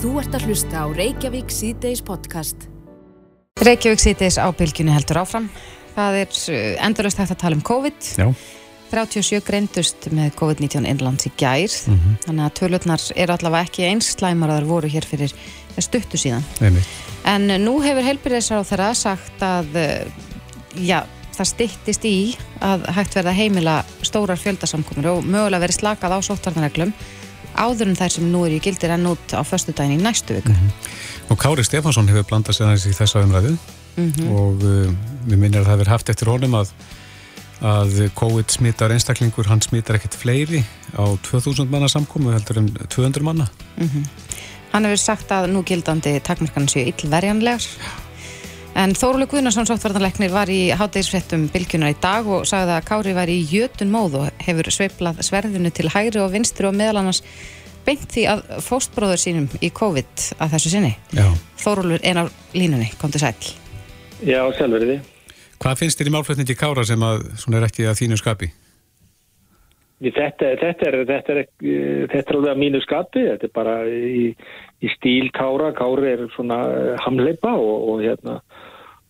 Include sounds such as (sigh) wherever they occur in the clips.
Þú ert að hlusta á Reykjavík síðdeis podcast. Reykjavík síðdeis á bylgjunni heldur áfram. Það er uh, endurist hægt að tala um COVID. Já. 37 greindust með COVID-19 innlands í gær. Mhm. Þannig að tölutnar eru allavega ekki eins slæmar að þar voru hér fyrir stuttu síðan. Einmitt. En nú hefur heilbyrðisar á þeirra sagt að já, það styttist í að hægt verða heimila stórar fjöldasamkomur og mögulega verið slakað á sóttvarnarreglum áður en þær sem nú eru í gildir enn út á föstudaginn í næstu viku. Og Kári Stefánsson hefur blandað sér aðeins í þessa umræðu Mhm. og uh, við minnir að það hefur haft eftir honum að, að COVID smittar einstaklingur, hann smittar ekkert fleiri á 2000 manna samkomu heldur en 200 manna. Hann hefur sagt að nú gildandi takmarkan séu illverjanlegar. En Þórulega Guðnarsson sóttvartanleiknir var í hátegisfrettum bylgjunar í dag og sagði að Kári var í jötun móð og hefur sveiplað sverðinu til hægri og vinstri og meðal annars beint því að fóstbróður sínum í COVID að þessu sinni. Já. Þórólfur er á línunni, kom til sæl. Já, selveriði. Hvað finnst þér í málflutningi Kára sem að svona er ekki að þínu skapi? Þetta, þetta, er, þetta, er, ekki- þetta er alveg að mínu skapi, þetta er bara í, í stíl Kára, Kári er svona eh, hamleipa og, og, hérna,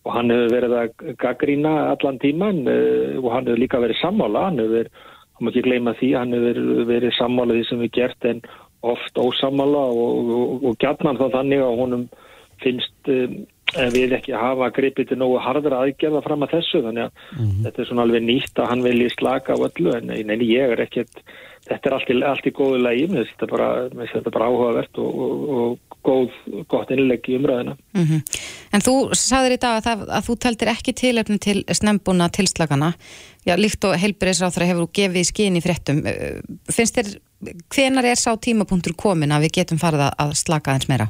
og hann hefur verið að gaggrína allan tíman eh, og hann hefur líka verið sammála, hann hefur verið, hann má ekki gleyma því, hann hefur verið, verið sammála því sem við gert en oft ósammála og, og, og gjarnan þá þannig að honum finnst um, við ekki hafa gripið til nógu harðra aðgerða fram að þessu. Þannig að þetta er svona alveg nýtt að hann vilji slaka á öllu en, en ég er ekkert þetta er allt í, allt í góðu lagi mér finnst þetta bara, bara áhugavert og, og, og góð, gott innlegg í umræðina Mm En þú sagðir í dag að, það, að þú teldir ekki tilefni til snembúna tilslagana. Já, líkt og heilbyrðisráþra hefur þú gefið skinn í fréttum. Eh, Finnst þér, hvenar er sá tímapunktur komin að við getum farið að- að slaka aðeins meira?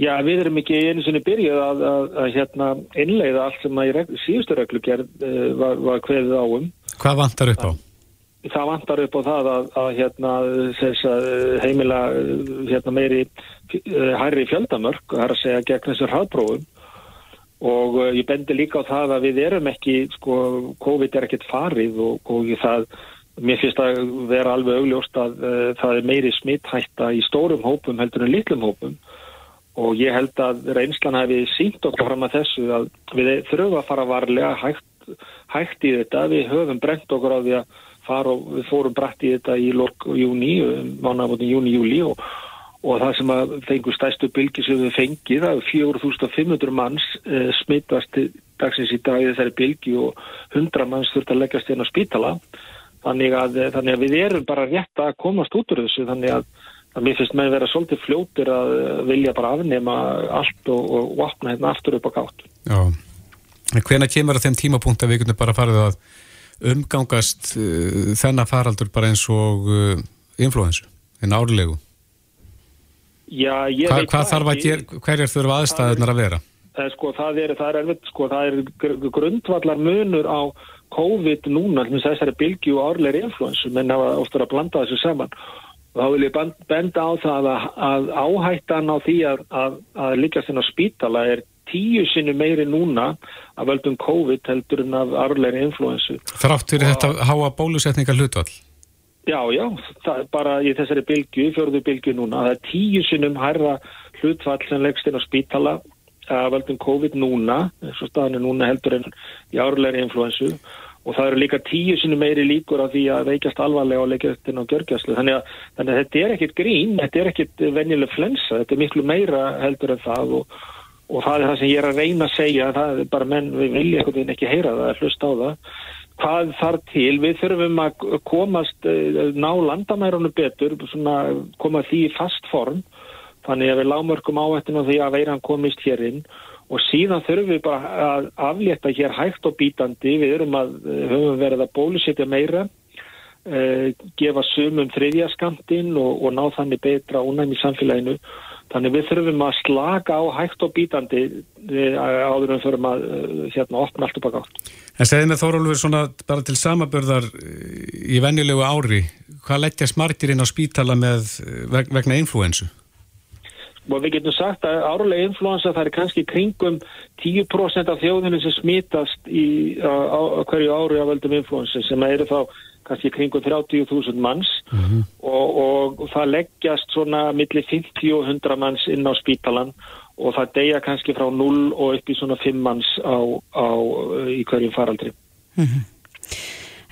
Já, við erum ekki einu sinni byrjuð að, að, að hérna innleiða allt sem að í reg, síðustu reglugerð uh, var, var kveðið á um Hvað vantar upp á? Það vantar upp á það að, að hérna, þess að heimila eh, hérna, meiri eh, hærri fjöldamörk, það er að segja gegn þessu hraðprófum. Og ég bendi líka á það að við erum ekki, sko, COVID er ekkert farið og, og það, mér finnst að vera alveg augljóst að uh, það er meiri smitthætta í stórum hópum heldur en litlum hópum. Og ég held að reynslan hafi sínt okkur fram að þessu að við þurfum að fara varlega hægt, hægt í þetta, við höfum brent okkur á því að fara og við fórum brætt í þetta í lok júni, mánafóttin júni, júli og, og það sem að fengur stæstu bylgi sem við fengið, það er 4500 manns eh, smittast dagsins í dag í þessari bylgi og 100 manns þurft að leggjast inn á spítala þannig að, þannig að við erum bara rétt að komast út úr þessu þannig að, að mér finnst með vera svolítið fljótir að eh, vilja bara afnema allt og, og, opna hérna aftur upp á gátt. Já. En hvena kemur að þeim tímapunkt að við getum bara farið að umgangast uh, þennan faraldur bara eins og uh, influensu, en árlegu? Já, ég Hva, veit hvað þarf að gera, hverjar þurfa aðstæðunar að vera? Það er sko, það er, það er sko, það er gr- grundvallar munur á COVID núna, þessari bylgju og árleiri influensu, menn hafa ofta að blanda þessu saman. Og þá vil ég benda á það að, að áhættan á því að, að, að líkast inn á spítala er tíu sinni meiri núna af völdum COVID heldur en af árleiri influensu. Þrátt fyrir þetta háa bólusetningar hlutvall? Já, já, bara í þessari bylgju, fjörðu bylgju núna, það er tíu sinnum hærra hlutfall sem leggst inn á spítala að völdum COVID núna, eins og staðan er núna heldur en í árlegri influensu og það eru líka tíu sinnum meiri líkur á því að veikjast alvarlega og leggjast inn á gjörgjastlu. Þannig að, þannig að þetta er ekkit grín, þetta er ekkit venjuleg flensa, þetta er miklu meira heldur en það og, og það er það sem ég er að reyna að segja, það er bara menn við vilja einhvern veginn ekki heyra það, hlusta á það. Hvað þarf til, við þurfum að komast, eh, ná landamærunu betur, svona koma því í fast form, þannig að við lámörkum áhættinu því að veiran komist hér inn. Og síðan þurfum við bara að aflétta hér hægt og bítandi, við erum að, eh, höfum verið að bólusetja meira, uh, gefa sumum þriðjaskamtinn og, og ná þannig betra ónæmi samfélaginu, þannig við þurfum að slaka á hægt og bítandi uh, áður en þurfum að uh, hérna opna allt upp að gátt. En segði með Þórólfur svona bara til samabörðar í venjulegu ári, hvað leggjast margir inn á spítala með eh, veg- vegna influensu? og við getum sagt að árlega influensa það er kannski kringum 10% af þjóðinu sem smitast í, á, á hverju ári af völdum influensa sem eru þá kannski kringum 30.000 manns og, og það leggjast svona millir 50 og 100 manns inn á spítalan og það deyja kannski frá 0 og upp í svona 5 manns á, á, í hverjum faraldri.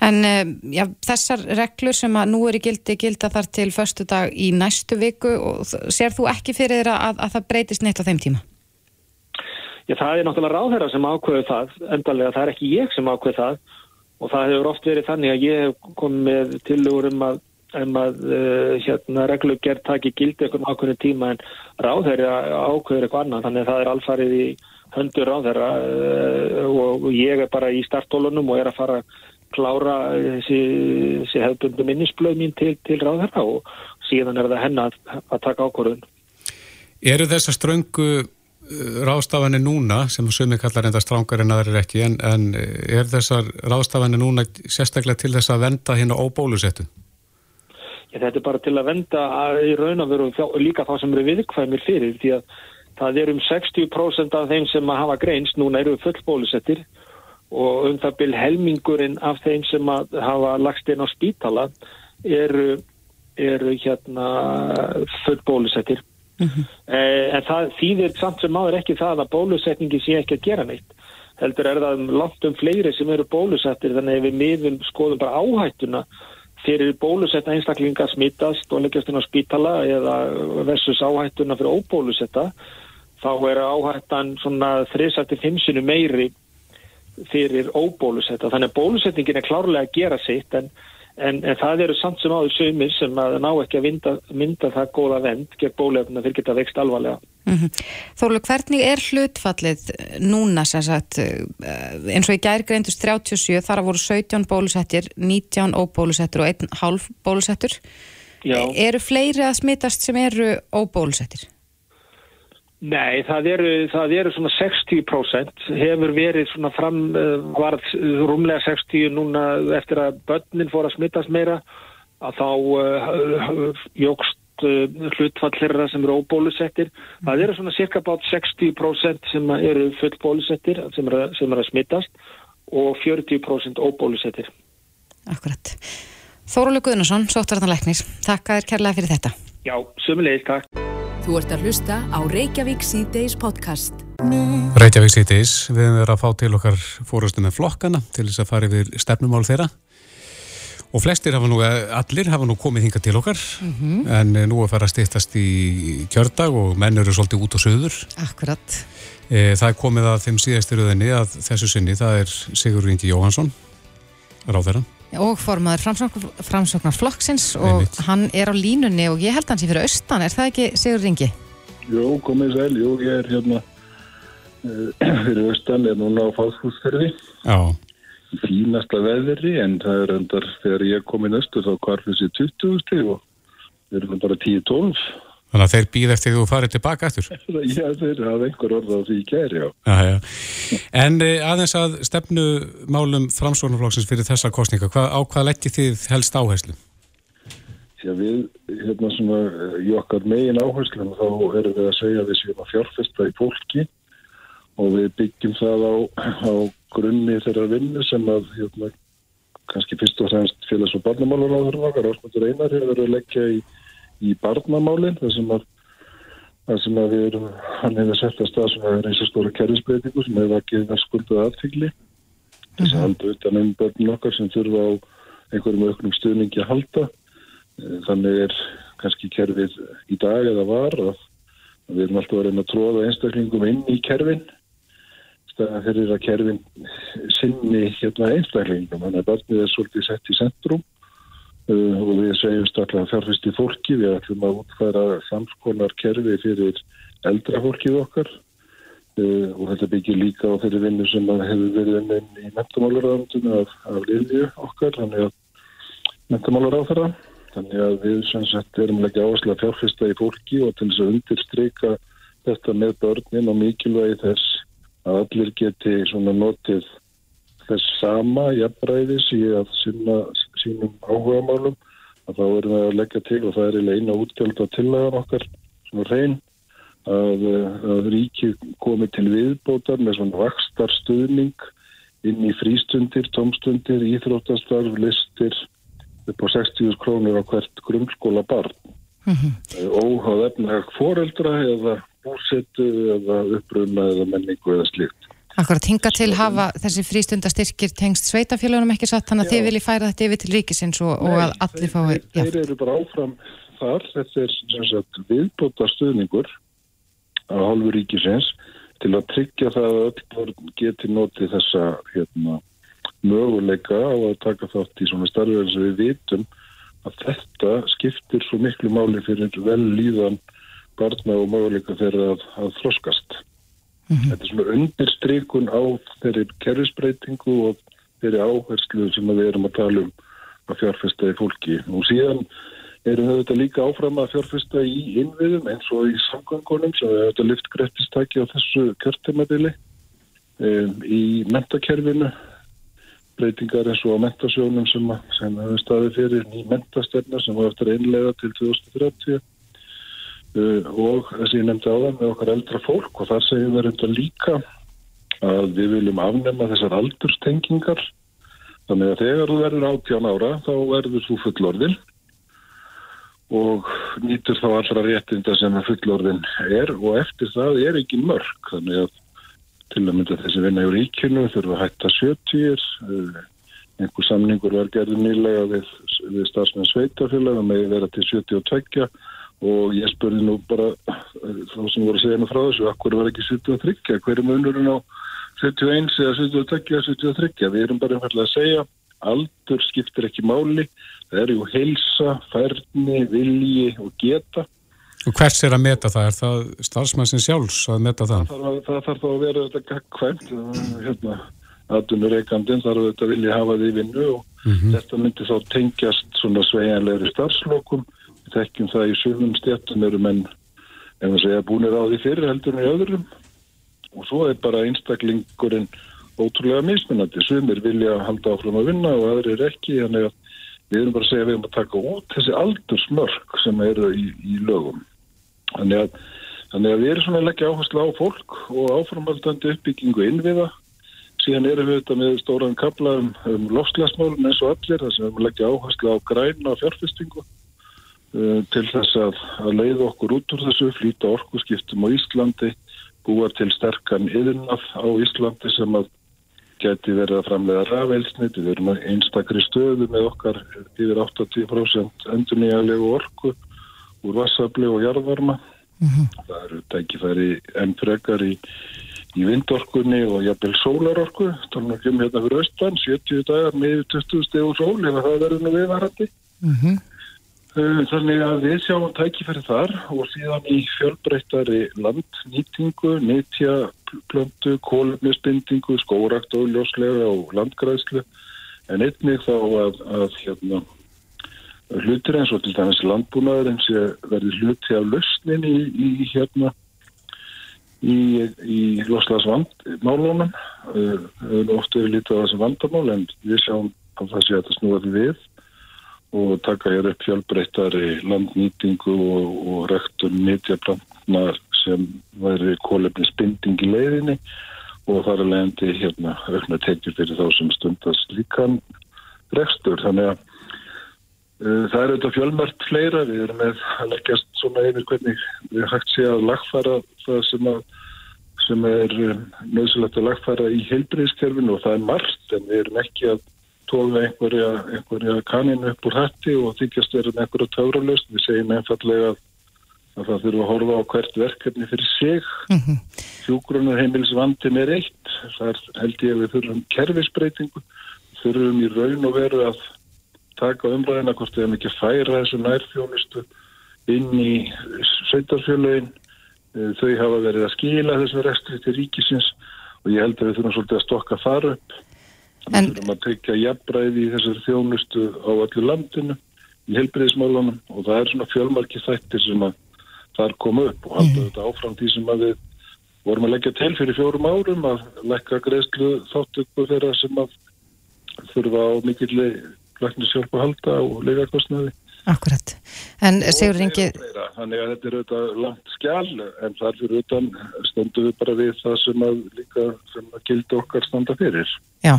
En eh, já, þessar reglur sem að nú er í gildi gilda þar til förstu dag í næstu viku og sér þú ekki fyrir þér að, að það breytist neitt á þeim tíma? Já, það er náttúrulega ráðherra sem ákveður það, endalega það er ekki ég sem ákveður það og það hefur oft verið þannig að ég hef komið með tillögur um að, um að uh, hérna, reglugjert taki gildi eitthvað ákveðinu tíma en ráðherra ákveður eitthvað annað, þannig að það er alfarið í höndur ráðherra uh, og ég er bara í startólunum og er að fara að klára þessi, þessi hefðbundu minnisblöð mín til, til ráðherra og síðan er það henn að, að taka ákvörðun. Eru þessar ströngu ráðstafanir núna, sem sumi kallar enda strángar en aðrir ekki, en, en er þessar ráðstafanir núna sérstaklega til þess að venda hérna óbólusettu? Já, þetta er bara til að venda í raun og veru þá- líka þá sem eru viðkvæmir fyrir því að það er um 60% af þeim sem að hafa greinst núna eru fullbólusettir og um það byrj helmingurinn af þeim sem að hafa lagst inn á spítala eru, eru hérna fullbólusettir. Eh, en það þýðir samt sem maður ekki það að bólusetningi sé ekki að gera neitt. Heldur er það um langt um fleiri sem eru bólusettir þannig að við miðum skoðum bara áhættuna fyrir bólusetta einstaklinga smittast og leggjast inn á spítala eða versus áhættuna fyrir óbólusetta þá er áhættan svona 3-5 sinu meiri fyrir óbólusetta. Þannig að bólusetningin er klárlega að gera sitt en, en, en það eru samt sem áður sömur sem að ná ekki að mynda, mynda það góða vend gegn bólefna fyrir geta vext alvarlega. Mm Þólu, hvernig er hlutfallið núna sem sagt, eh, eins og í gær greindust 37, þar að voru 17 bólusettir, 19 óbólusettir og 1,5 bólusettur. Já. Eru fleiri að smitast sem eru óbólusettir? Nei, það eru, það eru svona 60% hefur verið svona fram, uh, varð rúmlega 60 núna eftir að börnin fór að smittast meira að þá uh, jógst uh, hlutfall þeirra sem eru óbólusettir. Það eru svona cirka bát 60% sem eru fullbólusettir sem eru, sem eru að smittast og 40% óbólusettir. Akkurat. Þórulega Guðnason, sóttvartanleiknir, takk að þér kærlega fyrir þetta. Já, sömulegis, takk. Þú ert að hlusta á Reykjavík C-Days podcast. Reykjavík Cities, við höfum verið að fá til okkar fórustu með flokkana til þess að fara yfir stefnumál þeirra og flestir hafa nú, allir hafa nú komið hinga til okkar en eh, nú er fara að stýttast í kjördag og menn eru svolítið út á söður Akkurat. e, það er komið að þeim síðastir rauðinni að þessu sinni, það er Sigur Ingi Jóhansson ráðherra Og formaður framsóknar, framsóknar flokksins og Einmitt. hann er á línunni og ég held hans í fyrir austan, er það ekki Sigur Ringi? Jú, komið sæl, jú, ég er hérna uh, (clears throat) fyrir austan, er núna á í fínasta veðri en það er endar þegar ég kom inn austur þá kvarfið sér 20 stig og við erum bara 10-12 þannig að þeir býð eftir því þú farið tilbaka eftir (laughs) Já, þeir hafa einhver orð á því í kæri, já. Já, já. En e, aðeins að stefnumálum framsvonarflokksins fyrir þessa kostninga, hvað, á hvað leggjið þið helst áherslu? Já, við, hérna svona, eh, í okkar megin áherslum þá erum við að segja að við séum að fjárfesta í fólki og við byggjum það á, á grunni þeirra vinnu sem að, hérna, kannski fyrst og fremst félags- og barnamálaráður okkar, Ásmundur Einar hefur verið að leggja í, í barnamálinn, þar sem að þar sem að við erum, hann hefur sett að stað svona reynsa stóra kerfisbreytingu sem hefur vakið verðskulduð aðfylli þess að halda utan um börnum okkar sem þurfa á einhverjum auknum stuðningi að halda. Eh, Þannig er kannski kerfið í dag eða var að að við erum alltaf að reyna að tróða einstaklingum inn í kerfin. Staðan fyrir að kerfin sinni hérna einstaklingum. Þannig að barnið er svolítið sett í centrum og við segjumst að fjárfyrst í fólki. Við ætlum að útfæra samskonar kerfi fyrir eldra fólkið okkar uh, og þetta byggir líka á þeirri vinnu sem hefur verið inn í mentamáluröndinu af, af liðju okkar. Þannig að þeirra. Þannig að við sem sagt erum leggja áherslu að fjárfesta í fólki og til þess að undirstryka þetta með börnin og mikilvægi þess að allir geti svona notið þess sama jafnræðis í að sinna sínum áhugamálum að þá erum við að leggja til og það er eiginlega eina útgjald á tillagan okkar svona hrein að, að ríki komi til viðbótar með svona vakstar stuðning inn í frístundir, tómstundir, íþróttastarf, listir upp á 60 krónur á hvert grunnskóla barn mm -hmm. óháð efnag foreldra eða búsettu eða uppruna eða menningu eða slíkt. Akkurat, hinga til hafa þessi frístundastyrkir tengst sveitafélagunum ekki satt, þannig að þið viljið færa þetta yfir til ríkisins og, Nei, og að allir fái... Þeir, þeir eru bara áfram þar, þetta er sagt, viðbóta stuðningur á hálfu ríkisins til að tryggja það að öll börn geti notið þessa hérna, möguleika á að taka þátt í svona starfið sem við vitum að þetta skiptir svo miklu máli fyrir vel líðan barna og möguleika þeirra að, að þroskast. Mm -hmm. Þetta er svona undirstrykun á þeirri kerfisbreytingu og þeirri áherslu sem við erum að tala um að fjárfesta í fólki. Og síðan erum við þetta líka áfram að fjárfesta í innviðum eins og í samgangunum sem við höfum lyft greittistæki á þessu kjörtimabili um, í mentakerfinu breytingar eins og á mentasjónum sem, sem hefur staðið fyrir ný mentastöfna sem var eftir einlega til 2030 uh, og þess að ég nefndi á það með okkar eldra fólk og þar segjum við reynda líka að við viljum afnema þessar aldurstengingar. Þannig að þegar þú verður 18 ára þá verður þú fullorðin og nýtur þá allra réttinda sem fullorðin er. Og eftir það er ekki mörg þannig að til að mynda þessi vinna í ríkinu þurfa að hætta 70 eh, einhver samningur var gerðið nýlega við, við starfsmenn sveitafélag og með vera til 72 og ég spurði nú bara eh, þá sem voru að segja nú frá þessu akkur var ekki 73, hverju munurinn á 71 eða 72 eða 73 við erum bara einfallega að segja aldur skiptir ekki máli það er ju heilsa, færni, vilji og geta Og hvers er að meta það? Er það starfsmæssin sjálfs að meta það? Það þarf þá að vera þetta gaggkvæmt hérna, aðunur eikandin þarf þetta vilja hafa því vinnu og mm -hmm. þetta myndi þá tengjast svona sveianlegri starfslokum tekjum það í sjöfum stjættum eru menn ef það segja búinir á því fyrir heldur en í öðrum. Og svo er bara einstaklingurinn ótrúlega mismunandi. Sumir vilja halda áfram að vinna og aðrir ekki þannig að við erum bara að segja að við erum að taka út þessi aldursmörk sem eru í, í lögum. Þannig að, þannig að við erum svona leggja áherslu á fólk og áframaldandi uppbyggingu innviða. Síðan erum við þetta með stóran kabla um, um lofslagsmálun eins og allir þar sem við erum leggja áherslu á græna fjárfestingu til þess að, að leiða okkur út úr þessu, flýta orkuskiptum á Íslandi, búa til sterkan yðurnað á Íslandi sem að geti verið að framlega rafelsniti. Við erum einstakri stöðu með okkar yfir 80% endur nýjalegu orku úr vassafli og jarðvarma. Mm -hmm. Það eru tækifæri enn frekar í, í vindorkunni og jafnvel sólarorku. Að kemur hérna fyrir östan, 70 dagar með 20 stegu sól, ef það verður nú viðvarandi. Mm -hmm. Þannig að við sjáum tækifæri þar og síðan í fjölbreyttari landnýtingu, nýtja plöntu, kólumnisbindingu, skórakt og ljóslega og landgræslu en einnig þá að, að hérna, hlutir eins og til dæmis landbúnaður eins og verður hluti af lausnin í, í hérna í, í loslagsmálunum við höfum ofta við lítið á þessu vandamál en við sjáum að það sé að það snúaði við og taka hér upp fjálbreyttari landnýtingu og, og rektur nýtjaplantna sem væri kólefni spinding í leiðinni og þar er leiðandi hérna aukna tekjur fyrir þá sem stundast líkan rekstur. Þannig að Eh, það er auðvitað fjölmört fleira, við erum með að leggjast svona yfir hvernig við hægt sé að lagfæra það sem, að, sem er eh, nöðsulegt að lagfæra í heilbreyðskerfinu og það er margt en við erum ekki að tóða einhverja, einhverja kaninu upp úr hætti og þykjast verið með einhverja töfralöst. Við segjum einfallega að, að það þurfa að horfa á hvert verkefni fyrir sig. Mm -hmm. Hjúgrunar heimilisvandin er eitt, það held ég að við þurfum kerfisbreytingu, þurfum í raun og veru að taka umræðina hvort við hefum ekki færa þessu nærfjónustu inn í sveitarfjölögin eh, þau hafa verið að skila þessu restri til ríkisins og ég held að við þurfum svolítið að stokka þar upp. Við þurfum að tekja jafnbræði í þessar þjónustu á allir landinu í helbriðismálunum og það er svona fjölmarki þættir sem að þar koma upp og halda þetta áfram því sem að við vorum að leggja til fyrir fjórum árum að leggja greiðslu þáttöku þeirra sem að þurfa á mikilli læknisjálf að halda og leikakostnaði. Akkurat. En Sigur Ringi... Þannig að þetta er auðvitað langt skjál en þar fyrir utan stöndum við bara við það sem að líka sem gildi okkar standa fyrir. Já,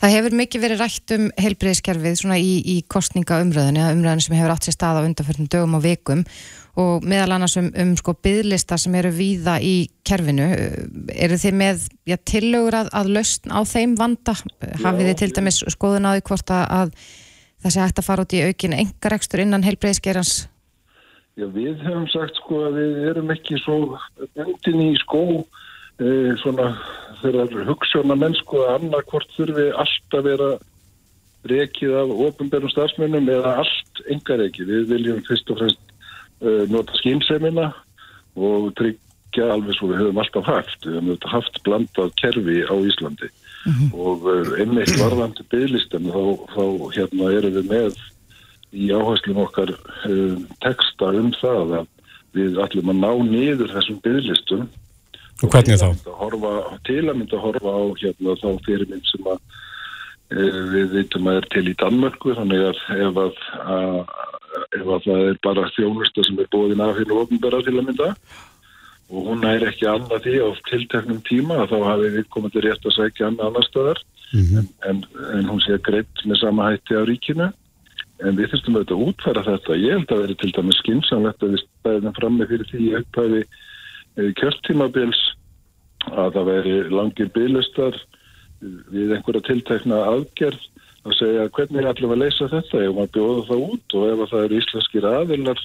það hefur mikið verið rætt um heilbreyðskerfið svona í, í kostningaumröðinu, umröðinu sem hefur átt sér stað á undanförnum dögum og vikum og meðal annars um, um sko byðlista sem eru víða í kerfinu. Eru þið með já, tillögur að, að lausn á þeim vanda? Hafið þið til dæmis skoðun á því hvort að það sé hægt að fara út í aukin engarekstur innan heilbreyðskerans? Já, við hefum sagt sko að við erum ekki svo bendin í skó e, svona þegar hugssjóna mennsku að annarkvort þurfi allt að vera rekið af ofinbærum stafsmennum eða allt engar ekki. Við viljum fyrst og fremst e, nota skýnsemina og tryggja alveg svo við höfum alltaf haft. Við höfum haft blandað kerfi á Íslandi mm -hmm. og e, einmitt varðandi bygglistem þá, þá hérna erum við með í áherslum okkar uh, texta um það að við ætlum að ná niður þessum bygglistum og hvernig þá? Horfa, til að mynda að horfa á hérna, þá fyrirmynd sem að uh, við veitum að er til í Danmörku þannig að ef að, að, ef að það er bara þjónusta sem er bóðin af hérna ofnbæra til að mynda og hún er ekki annað því á tilteknum tíma þá hafi við komið til rétt að sækja annað annar stöðar mm -hmm. en, en, en hún sé greitt með sama hætti á ríkinu en við þurftum auðvitað að útfæra þetta ég held að veri til dæmis skinsamlegt að við stæðum fram með fyrir því upphæfi eh, kjörtímabils að það veri langir bylistar við einhverja tiltekna aðgerð að segja hvernig er allir að leysa þetta ef maður bjóða það út og ef það eru íslenskir aðilar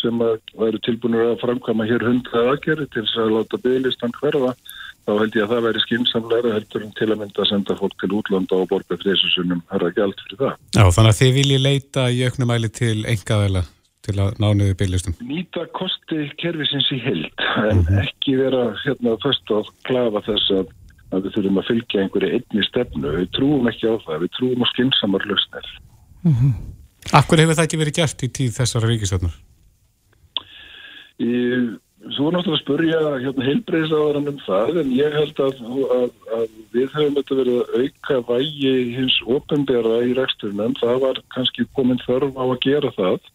sem að væri tilbúinur að framkama hér hundra aðgerði til þess að láta bylistan hverfa þá held ég að það væri skynsamlega heldur en til að mynda að senda fólk til útlanda og borga þrjusunum herra gælt fyrir það. Já, þannig að þið viljið leita í auknumæli til engaðela til að ná niður byrjlistum. Nýta kosti kervisins í held en mm -hmm. ekki vera hérna fyrst að klafa þess að, að við þurfum að fylgja einhverju einni stefnu. Við trúum ekki á það, við trúum á skynsamar lausnir. Mm -hmm. Akkur hefur það ekki verið gert í tíð þessara ríkistöfnur? Svo er náttúrulega að spurja hérna, heilbreyðsáðarann um það en ég held að, að, að við höfum þetta verið að auka vægi hins ofinbera í reksturnum. Það var kannski komin þörf á að gera það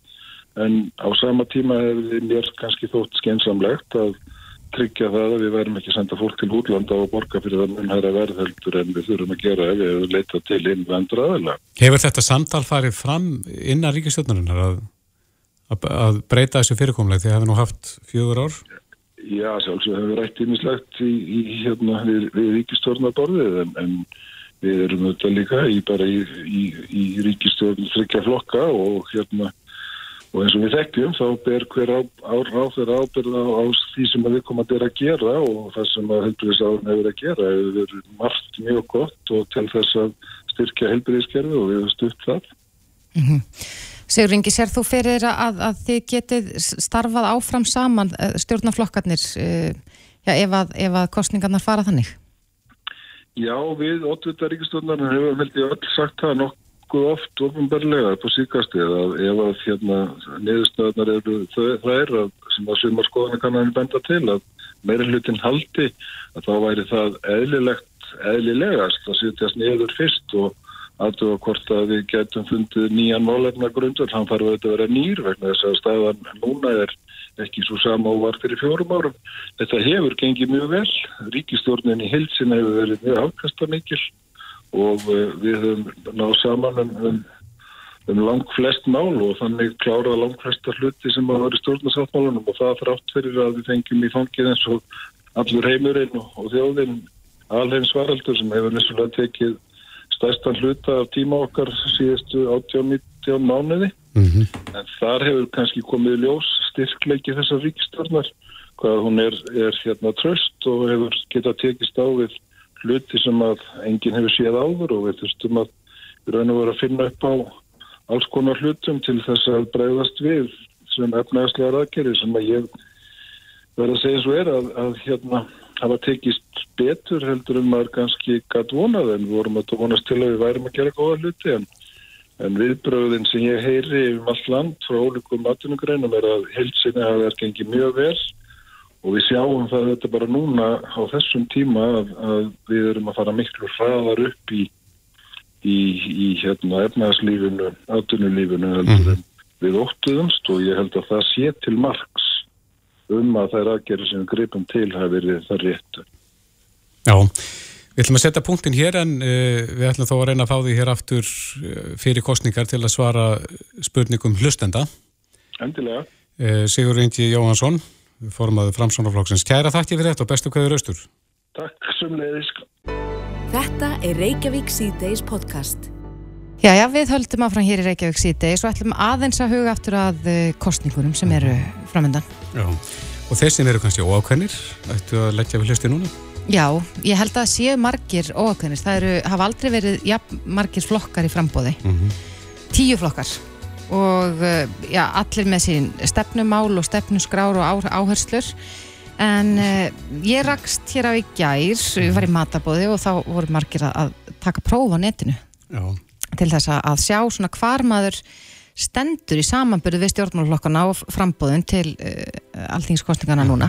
en á sama tíma hefði mér kannski þótt skeinsamlegt að tryggja það að við verðum ekki að senda fólk til útlanda og borga fyrir það munhæra verðheldur en við þurfum að gera ef við leita til innvendra aðeila. Hefur þetta samtal farið fram innan ríkistjórnarinnar að að breyta þessu fyrirkomlega því að það hefur nú haft fjögur ár? Já, sjálfsög hefur rætt ímislegt í, í, hérna, við, við ríkistjórnaborðið en, en við erum auðvitað líka í, í ríkistjórn þryggja flokka og hérna og eins og við þekkjum þá ber hver á, á, á þeirra ábyrða á því sem við komum að vera að gera og það sem að helbriðisáðun hefur að gera hefur margt mjög gott og til þess að styrkja helbriðiskerfi og við hefum stutt það. Mm -hmm. Sigur Ingi, sér þú fyrir að, að þið getið starfað áfram saman eh, stjórnaflokkarnir uh, já, ef, að, ef að kostningarnar fara þannig? Já, við ótvita ríkistjórnarnar hefum held ég öll sagt það nokkuð oft ofinbarlega på síkastið að ef að hérna, neðustöðnar eru það er að, sem að sumar skoðana kannan benda til að meira hlutin haldi að þá væri það eðlilegt eðlilegast að sitjast niður fyrst og aðtöfa hvort að við getum fundið nýjan málefna grundvöld, hann auðvitað að vera nýr vegna þess að staðan núna er ekki svo sama og var fyrir fjórum árum. Þetta hefur gengið mjög vel, ríkistjórnin í hilsin hefur verið mjög afkastamikil og eh, við höfum náð saman um, um, um lang flest mál og þannig klárað lang flesta hluti sem að vera stjórnarsáttmálunum og það þrátt fyrir að við fengjum í fangið eins og allur heimurinn og þjóðinn alheims varaldur sem hefur nessulega tekið stærstan hluta af tíma okkar síðustu 18-19 mánuði mm -hmm. en þar hefur kannski komið ljós styrkleiki þessar ríkistörnar hvað hún er, er hérna tröst og hefur getað tekist á við hluti sem að enginn hefur séð áður og við þurftum að við raun og vera að finna upp á alls konar hlutum til þess að breyðast við sem efnæðslega aðgerið sem að ég verða að segja svo er að, að hérna hafa tekist betur heldur en maður kannski gæt vonað. En við vorum að vonast til að við værim að gera góða hluti en, en viðbröðin sem ég heyri um allt land frá ólíkum matunigreinum er að heilsinni hafa verið gengið mjög vel og við sjáum það þetta bara núna á þessum tíma að, að við erum að fara miklu hraðar upp í, í, í hérna efnæðslífinu, atunulífinu heldur en við óttuðumst og ég held að það sé til margs um að þær aðgerið sem greipum til hafi verið það réttu. Já, við ætlum að setja punktin hér en uh, við ætlum þó að reyna að fá því hér aftur uh, fyrir kostningar til að svara spurningum hlustenda. Endilega. Uh, Sigur Reyngi Jóhansson, formaður framsónaflokksins. Kæra þakki fyrir þetta og bestu hverður austur. Takk sem leiðis. Þetta er Reykjavík C-Days podcast. Já, já, við höldum áfram hér í Reykjavík síðdeis og ætlum aðeins að huga aftur að uh, kostningunum sem eru framöndan. Já, og þeir sem eru kannski óákveðnir, ættu að leggja við hlusti núna? Já, ég held að séu margir óákveðnir. Það eru, hafa aldrei verið ja, margir flokkar í frambóði. Mm Tíu flokkar. Og uh, já, allir með sín stefnumál og stefnusgrár og á, áherslur. En uh, ég rakst hér á í gær, ég var í matabóði og þá voru margir að, taka próf á netinu Já. til þess að- sjá svona hvar maður stendur í samanbyrðu við stjórnmálflokkana og frambóðin til uh, alltingskostningana núna.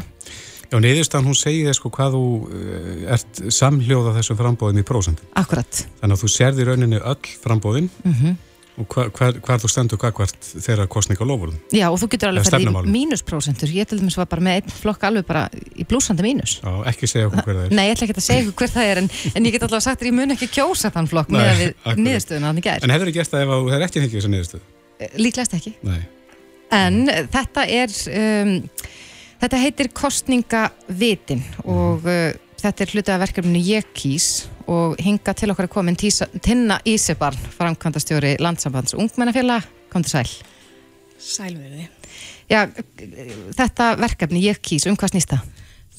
Já, niðurstan hún segir þess sko hvað þú uh, ert samhljóða þessum frambóðum í prósent. Akkurat. Þannig að þú sérði rauninni öll frambóðin Mm og hva, hvar, hvar þú stendur kakvart þeirra kostninga lofurðum. Já, og þú getur alveg ferðið í mínusprósentur. Ég til dæmis var bara með einn flokk alveg bara í blúsandi mínus. Já, ekki segja okkur hver það er. Nei, ég ætla ekki að segja ykkur hver það er, en, en ég get alltaf sagt að ég mun ekki kjósa þann flokk með við akkurat. niðurstöðuna þannig gær. En hefur þið gert það ef þú hefur ekki fengið þessa niðurstöðu? Líklegast ekki. Nei. En þetta er, um, þetta heitir kostningavitin og uh, þetta er hluti af verkefninu Ég kýs og hinga til okkar er komin Tinna Ísebarn, framkvæmdastjóri Landsambands Ungmennafélag, kom til sæl. Sælverði. Já, þetta verkefni Ég kýs, um hvað snýst það?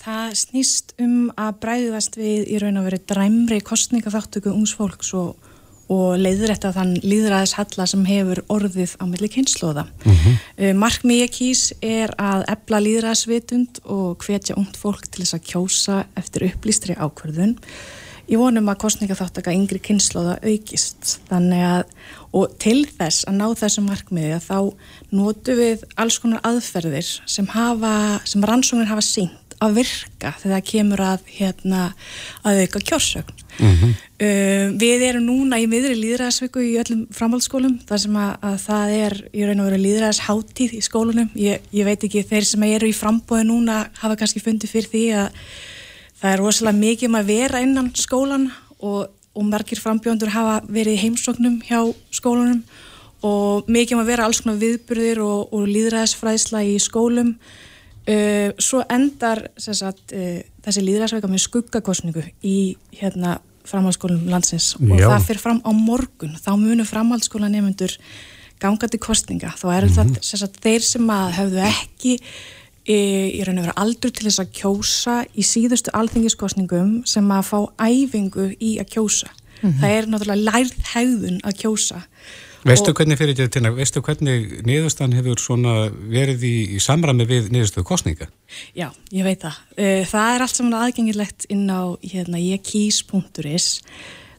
Það snýst um að bræðast við í raun og veru dræmri kostningaþáttöku ungs fólks og, og leiðrætta þann líðræðis halla sem hefur orðið á milli kynnslóða. Mm -hmm. Markmið ég kýs er að ebla líðræðisvitund og hvetja ungt fólk til þess að kjósa eftir upplýstri ákvörðun. Ég vonum að kostningaþáttaka yngri kynnslóða aukist. Að, og til þess að ná þessu markmiði að þá notu við alls konar aðferðir sem, hafa, sem rannsóknir hafa sínt að virka þegar það kemur að, hérna, að auka kjórsögn. Mm Uh, við erum núna í miðri líðræðsviku í öllum framhaldsskólum þar sem að, að það er í raun og veru líðræðsháttíð í skólunum. Ég, ég veit ekki, þeir sem eru í frambóði núna hafa kannski fundið fyrir því að það er rosalega mikið um að vera innan skólan og, og margir frambjóndur hafa verið í heimsóknum hjá skólunum og mikið um að vera alls konar viðburðir og, og líðræðsfræðsla í skólum. Uh, svo endar sagt, uh, þessi líðræðsveika með skuggakostningu í hérna framhaldsskólum landsins. Og Já. það fyrir fram á morgun. Þá munu framhaldsskóla nefnendur ganga til kostninga þá eru það sem sagt, þeir sem að höfðu ekki e, í raun og vera aldur til þess að kjósa í síðustu alþingiskostningum sem að fá æfingu í að kjósa. Það er náttúrulega lærð hegðun að kjósa Veistu hvernig fyrir þetta til veistu hvernig niðurstan hefur svona verið í, í samræmi við niðurstöðu kostninga? Já, ég veit það. Eh, Það er allt saman aðgengilegt inn á hérna, jekís.is.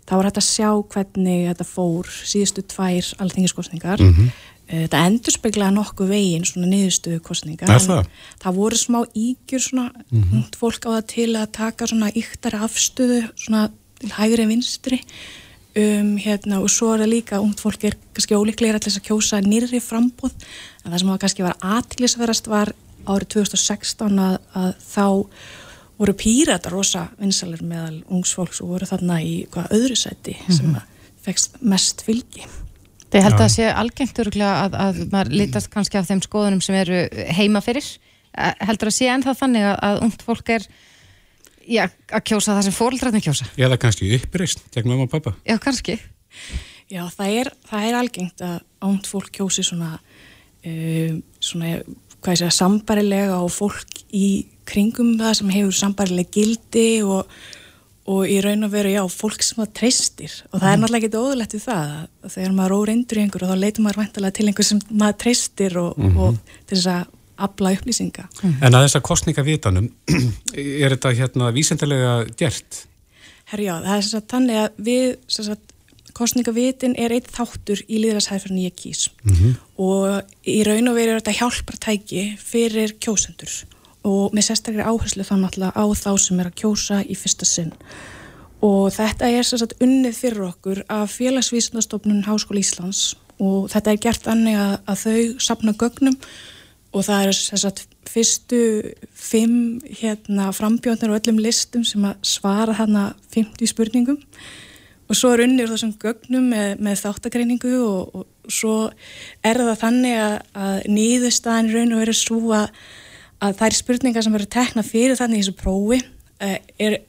Það var hægt að sjá hvernig þetta fór síðustu tvær alþingiskostningar. Mm -hmm. Þetta endur speklaði nokkuð veginn svona niðurstöðu kostninga. Er það? Það voru smá ígjur svona, mm fólk á það til að taka svona yktari afstöðu svona til hægri vinstri. Um, hérna, og svo er það líka ungt fólk er kannski ólíklega til þess að kjósa nýrri frambóð en það sem var kannski var aðtiklisverðast var árið 2016 að, að þá voru pírata rosa vinsalir meðal ungs fólks og voru þarna í hvað öðru sæti sem að fekst mest fylgi. Ég held að það sé algengt örgulega að, að maður litast kannski af þeim skoðunum sem eru heima fyrir. Eh, Heldur að sé ennþá þannig að, að ungt fólk er já, að kjósa það sem fóreldrarnir kjósa. Eða kannski uppreist gegn mamma og pappa? Já, kannski. Já, það er, það er algengt að ungt fólk kjósi svona, uh, svona hvað ég segja, sambarilega og fólk í kringum það sem hefur sambarilega gildi og, og í raun og veru, já, fólk sem það treystir og það er náttúrulega ekki óðurlegt við það að þegar maður er óreindur í einhver og þá leitur maður vantilega til einhver sem maður treystir og, og til þess að afla upplýsinga. En að þess að kostningavitanum, (clears throat) er þetta hérna vísendalega gert? Herjá, það er sem sagt þannig að við, sem sagt, kostningavitin er eitt þáttur í líðræðshæðferðin ég kýs. Og í raun og veru er þetta hjálpartæki fyrir kjósendur. Og með sérstaklega áherslu þá náttúrulega á þá sem er að kjósa í fyrsta sinn. Og þetta er sem sagt unnið fyrir okkur af félagsvísindastofnun Háskóla Íslands. Og þetta er gert annir að, að þau sapna gögnum og það er sem sagt fyrstu fimm hérna, frambjóðnir og öllum listum sem að svara hérna 50 spurningum. Og svo er unnir þessum gögnum með, með þáttakreiningu og, og svo er það þannig að, að nýðustæðin raun og verið svo að, að þær spurningar sem verður tekna fyrir þannig í þessu prófi eh, er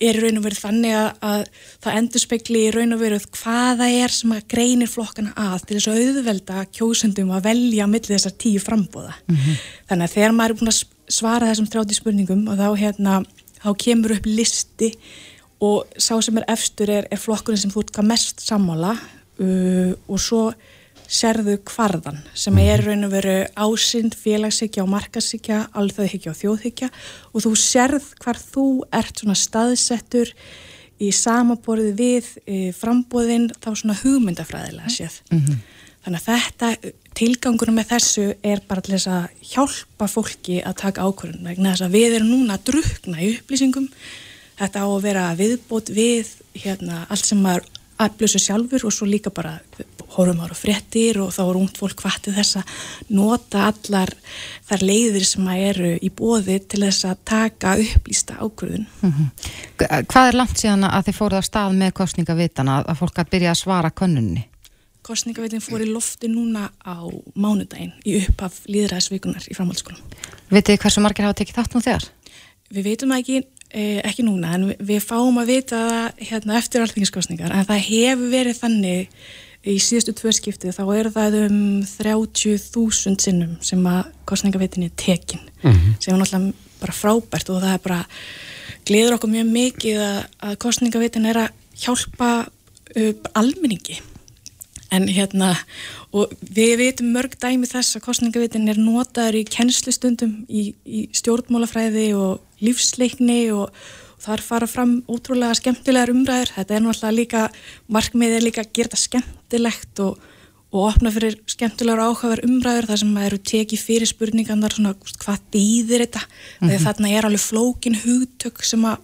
er raun og verið þannig að, að það endur spekli í raun og verið hvaða er sem að greinir flokkana að til þess að auðvelda kjósendum að velja millir þessar tíu frambóða. Mm -hmm. Þannig að þegar maður er búin að svara þessum þrjátti spurningum og þá, hérna, þá kemur upp listi og sá sem er efstur er, er flokkurinn sem þú ert mest sammála uh, og svo serðu kvarðan sem mhm. er raun og veru ásind, félagshyggja og markashyggja, alþjóðhyggja og þjóðhyggja og þú serð hvar þú ert svona staðsettur í samaborði við e, frambóðin þá svona hugmyndafræðilega séð. Mm -hmm. Þannig að þetta, tilgangunum með þessu er bara til þess að hjálpa fólki að taka ákvörðun vegna þess að við erum núna að drukna í upplýsingum. Þetta á að vera viðbót við hérna, allt sem maður aðblösu sjálfur og svo líka bara horfum ára fréttir og þá er ungd fólk hvatið þess að nota allar þar leiðir sem að eru í bóði til þess að taka upplýsta ákvörðun. Mm -hmm. Hvað er langt síðan að þið fóruð á stað með kostningavitana að fólk að byrja að svara könnunni? Kostningavitin fór í lofti núna á mánudaginn í upphaf líðræðisvíkunar í framhaldsskólum. Vitið þið hversu margir hafa tekið þátt nú þegar? Við veitum ekki Eh, ekki núna, en við fáum að vita það hérna, eftir alþingiskostningar en það hefur verið þannig í síðustu tvö skiptið, þá er það um 30.000 sinnum sem að kostningavitin er tekin mm -hmm. sem er náttúrulega bara frábært og það er bara, gleður okkur mjög mikið að, að kostningavitin er að hjálpa almenningi en hérna og við veitum mörg dæmi þess að kostningavitin er notaður í kennslustundum í, í stjórnmálafræði og lífsleikni og þar fara fram ótrúlega skemmtilegar umræður. Þetta er náttúrulega líka, markmiðið er líka að gera þetta skemmtilegt og, og opna fyrir skemmtilegar áhugaver umræður þar sem maður eru tekið fyrir spurningarnar svona hvað dýðir þetta? Mm -hmm. þarna er alveg flókin hugtök sem að,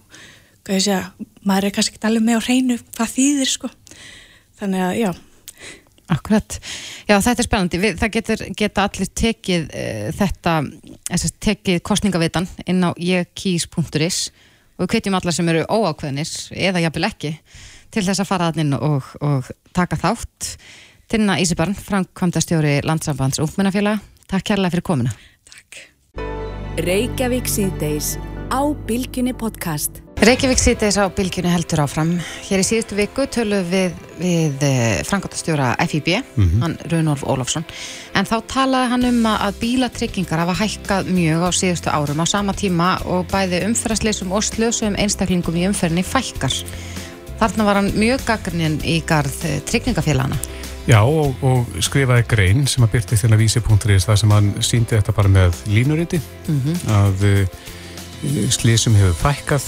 hvað ég segja maður er kannski ekki alveg með á hreinu hvað þýðir sko. Þannig að já. Akkurat, já þetta er spennandi, Við, það getur, geta allir tekið uh, þetta, að tekið kostningavitan inn á jekís.is og við kveitjum alla sem eru óákveðnis eða jafnvel ekki til þess að fara þann inn og, og taka þátt. Tinna Ísibarn, framkvæmdastjóri Landsambands Ungmennafélag, takk kærlega fyrir komina. Takk. Reykjavík síðdeis á Bilginni podcast. Reykjavík sýtis á bylgjunu heldur áfram. Hér í síðustu viku tölum við, við eh, frangotastjóra FIB, mm -hmm. hann Runolf Ólafsson, en þá talaði hann um að bílatryggingar hafa hækkað mjög á síðustu árum á sama tíma og bæði umferðasleisum og slösum einstaklingum í umferðinni fækkar. Þarna var hann mjög gaggrinn í garð eh, tryggingafélagana. Já, og, og skrifaði grein sem að byrti þérna vísi.is þar sem hann síndi þetta bara með línuriti, mm -hmm. að uh, slísum hefur fækkað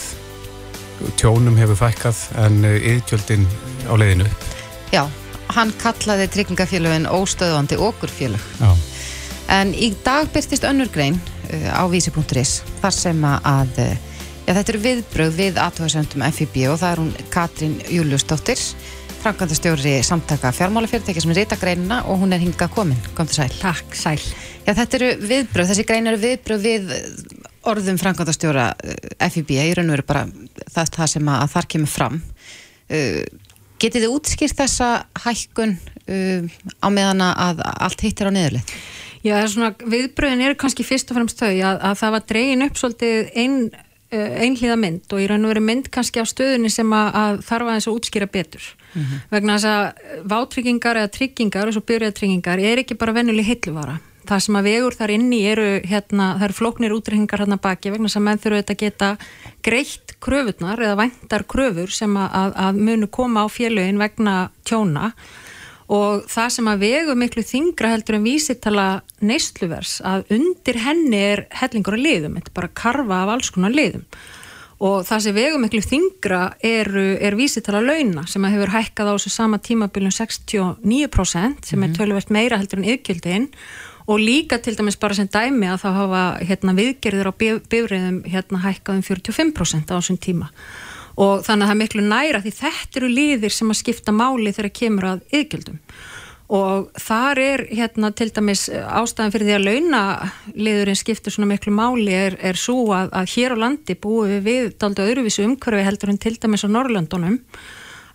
tjónum hefur fækkað en yðgjöldin á leiðinu Já, hann kallaði tryggingafélagin óstöðvandi okkurfélag Já. en í dag byrtist önnur grein uh, á vísi.is þar sem að já, þetta eru viðbröð við aðtöðasöndum FIB og það er hún Katrín Júliusdóttir framkvæmdastjóri samtaka fjármálafyrirtæki sem er reyta greinina og hún er hingað komin, kom til sæl. Takk, sæl. Já, þetta eru viðbröð, þessi grein eru viðbröð við orðum framkvæmdastjóra eh, FIB í raun og veru bara það, það sem að, þar kemur fram uh, getið þið útskýrt þessa hækkun uh, á meðan að allt hittir á niðurlið? Já, svona, viðbröðin eru kannski fyrst og fremst þau að, að það var dregin upp svolítið einn einhlíða mynd og í raun og veru mynd kannski á stöðunni sem að, að þarf aðeins að útskýra betur mm -hmm. vegna þess að vátryggingar eða tryggingar og svo byrjatryggingar er ekki bara vennuleg hilluvara það sem að vegur þar inni eru hérna, það eru flóknir útrekningar hérna baki vegna sem menn þurfu þetta að geta greitt kröfurnar eða vendar kröfur sem að, að munu koma á félögin vegna tjóna. Og það sem að vegu miklu þingra heldur en vísitala neystluvers að undir henni er hellingur að liðum, þetta er bara að karfa af alls konar liðum. Og það sem vegu miklu þingra er, er vísitala launa sem að hefur hækkað á þessu sama tímabiljum 69% sem er mhm. tölverst meira heldur en yfkjöldin og líka til dæmis bara sem dæmi að þá hafa hérna, viðgerðir á bifriðum hérna, hækkað um 45% á þessum tíma. Og þannig að það er miklu næra því þetta eru liðir sem að skipta máli þegar kemur að yðgjöldum og þar er hérna til dæmis ástæðan fyrir því að launaliðurinn skiptir svona miklu máli er, er svo að, að hér á landi búum við við daldi öðruvísu umhverfi heldur en til dæmis á Norrlöndunum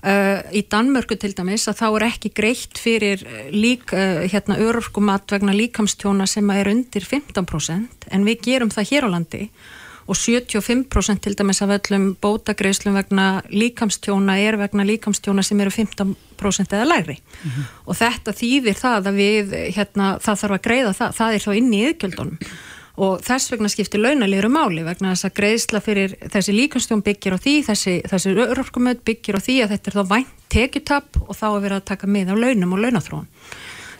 uh, í Danmörku til dæmis að þá er ekki greitt fyrir lík uh, hérna örorkumat vegna líkamstjóna sem er undir 15% en við gerum það hér á landi. Og 75% til dæmis af öllum bótagreislum vegna líkamstjóna er vegna líkamstjóna sem eru 15% eða læri mm -hmm. og þetta þýðir það að við hérna, það þarf að greiða það, það er þá inn í yðgjöldunum og þess vegna skiptir launaliður máli vegna þess að greiðsla fyrir þessi líkamstjón byggir á því, þessi, þessi örorkumöð byggir á því að þetta er þá vænt tekjutapp og þá er verið að taka mið á launum og launathróun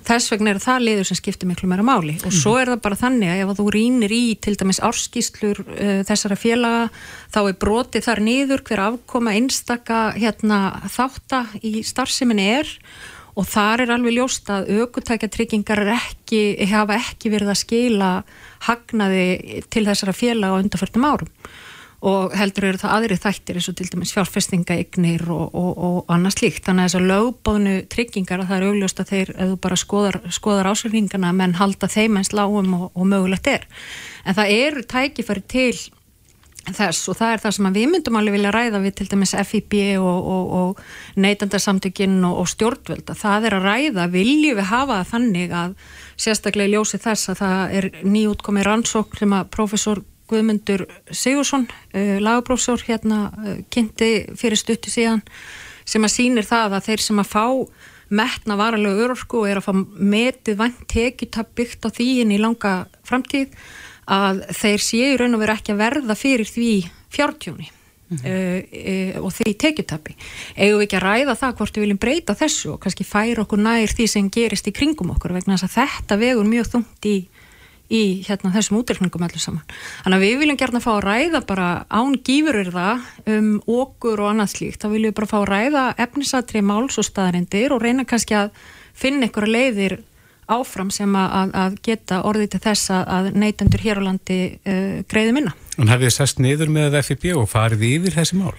þess vegna er það liður sem skiptir miklu meira máli. Og svo er það bara þannig að ef þú rínir í til dæmis árskýslur uh, þessara félaga þá er brotið þar niður hver afkoma einstaka hérna, þátta í starfseminni er og þar er alveg ljóst að aukutækjatryggingar ekki, hafa ekki verið að skila hagnaði til þessara félaga á undarförnum árum og heldur eru það aðri þættir eins og til dæmis fjárfestingaignir og, og, og annað slíkt. Þannig að þess að lögbóðnu tryggingar að það er augljóst að þeir, ef þú bara skoðar, skoðar ásverfingana, menn halda þeim eins lágum og, og mögulegt er. En það eru tækifæri til þess og það er það sem við myndum alveg vilja ræða við til dæmis FIB og neytandarsamtökinn og stjórnvölda. Það er að ræða, viljum við hafa það þannig að sérstaklega í ljósi þess að það er nýjútkomið rannsók sem að profesor Guðmundur Sigursson uh, lagabrófsór hérna uh, kynnti fyrir stuttu síðan sem að sínir það að þeir sem að fá metna varalegu örorku og er að fá metið vant tekjutab byggt á því inn í langa framtíð að þeir séu raun og veru ekki að verða fyrir því fjártjóni mm -hmm. uh, og því tekjutabi eigum við ekki að ræða það hvort við viljum breyta þessu og kannski færa okkur nær því sem gerist í kringum okkur vegna þess að þetta vegur mjög þungt í í hérna, þessum útreikningum allir saman. Þannig að við viljum gerna fá að ræða bara án gífurur það um okkur og annað slíkt. Þá viljum við bara fá að ræða efnisatri máls og staðarindir og reyna kannski að finna einhverja leiðir áfram sem að, að geta orðið til þess að neytendur hér á landi uh, greiði minna. En hafið þið sest niður með FIB og farið yfir þessi mál?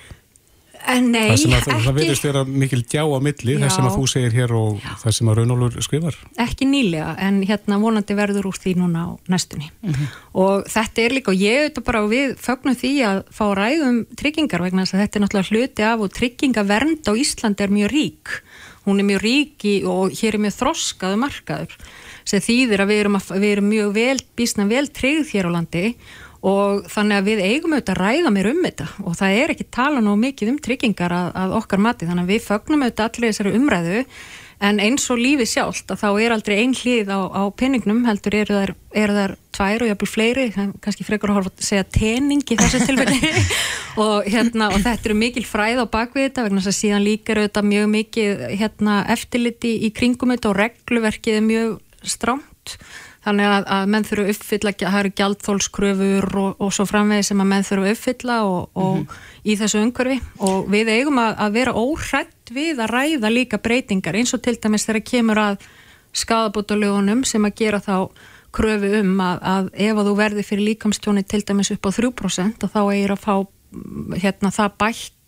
Eh, nei, það sem að ekki. Það verðist vera mikil djá á milli, það sem að þú segir hér og Já. það sem að Raunólur skrifar. Ekki nýlega, en hérna vonandi verður úr því núna á næstunni. Mm -hmm. Og þetta er líka, og ég auðvitað bara við fögnum því að fá ræðum tryggingar vegna þess að þetta er náttúrulega hluti af og tryggingavernd á Íslandi er mjög rík. Hún er mjög rík í, og hér er mjög þroskaðu markaður sem þýðir að við erum, að, við erum mjög vel, bísna vel tryggð hér á landi og þannig að við eigum auðvitað að ræða mér um þetta og það er ekki tala nú mikið um tryggingar að, að okkar mati. Þannig að við fögnum auðvitað allir þessari umræðu en eins og lífi sjálft að þá er aldrei ein hlið á, á penningnum heldur eru þær, eru þær tvær og jápil fleiri, kannski frekar að segja tening í þessu tilfelli. (laughs) Og, hérna, og þetta eru mikil fræð á bakvið þetta vegna þess að síðan líka eru þetta mjög mikið hérna, eftirliti í kringum þetta og regluverkið er mjög strámt. Þannig að, að menn þurfu uppfylla, það eru gjaldþólskröfur og, og svo framvegi sem að menn þurfu uppfylla og, og mm -hmm. í þessu umhverfi. Og við eigum að, að vera óhrætt við að ræða líka breytingar eins og til dæmis þegar kemur að skadabótalögunum sem að gera þá kröfu um að, að ef að þú verði fyrir líkamstjóni til dæmis upp á 3% og þá eigir að fá hérna það bætt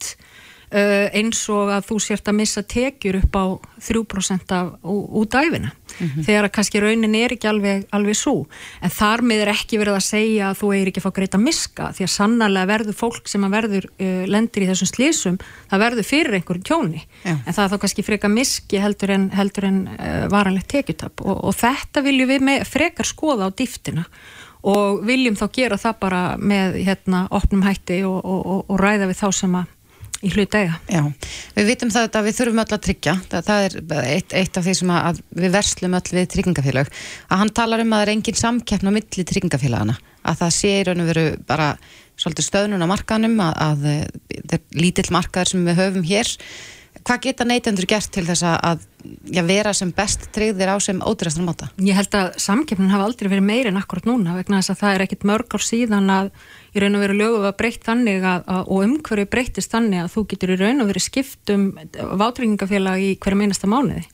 eins og að þú sért að missa tekjur upp á 3% af, út æfina mm -hmm. þegar að kannski raunin er ekki alveg, alveg svo en þar með er ekki verið að segja að þú er ekki að fá greita miska því að sannarlega verður fólk sem að verður uh, lendir í þessum slísum það verður fyrir einhverjum tjóni. Já. en það er þá kannski freka miski heldur en, heldur en uh, varanlegt tekjutap. Og, og þetta viljum við með, frekar skoða á dýftina. Og viljum þá gera það bara með hérna opnum hætti og, og, og ræða við þá sem að í hlutega. Já, við vitum það að við þurfum öll að tryggja, það, það er eitt, eitt af því sem að við verslum öll við tryggingafélag, að hann talar um að það er engin samkeppn á milli tryggingafélagana að það sé í raun og veru bara svolítið stöðnun á markanum að, að það er lítill markaður sem við höfum hér. Hvað geta neytendur gert til þess að já, vera sem best treyðir á sem ódýrastan máta? Ég held að samkeppnin hafa aldrei verið meiri en akkurat núna vegna þess að það er ekkit mörg ár síðan að í raun og veru lögu var breytt þannig að, að, og umhverju breyttist þannig að þú getur í raun og veru skipt um vátrygingafélag í hverja meinasta mánuði.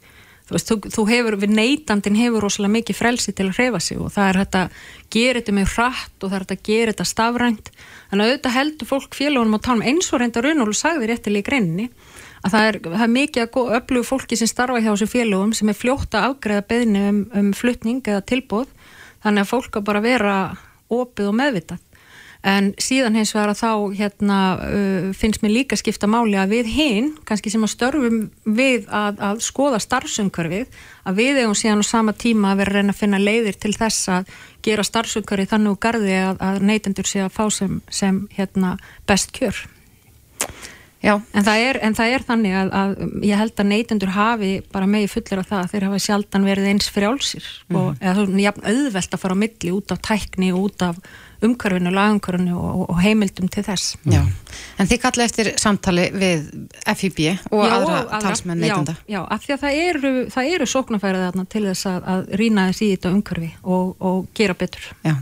Þú veist, þú, þú hefur, við neytandin hefur rosalega mikið frelsi til að hreyfa sig og það er þetta að gera þetta með hratt og það er þetta að gera þetta stafrænt. Þannig að auðvitað heldur fólk félagunum á tálum eins og reynda raun og sagði réttilega í greinni að það er, það er mikið að öflugu fólki sem starfa hjá þessu félögum sem er fljótt að afgreða beðni um, um flutning eða tilbúð þannig að fólk að bara vera opið og meðvitað en síðan hins vegar að þá hérna, uh, finnst mér líka skipta máli að við hinn, kannski sem að störfum við að, að skoða starfsumkörfið að við eigum síðan á sama tíma að vera að reyna að finna leiðir til þess að gera starfsumkörfið þannig úr gardi að, að neytendur sé að fá sem, sem hérna, best kjör Já. En það er, en það er þannig að, að ég held að neytendur hafi bara megi fullir af það að þeir hafa sjaldan verið eins frjálsir mm. og eða þú er jafn auðvelt að fara á milli út af tækni og út af umhverfinu, lagumhverfinu og, og heimildum til þess. Já, en þið kalli eftir samtali við FIB og já, aðra og talsmenn neytenda. Já, já, af því að það eru, það eru sóknarfærið þarna til þess að, að rýna þess í þetta umhverfi og, og gera betur. Já,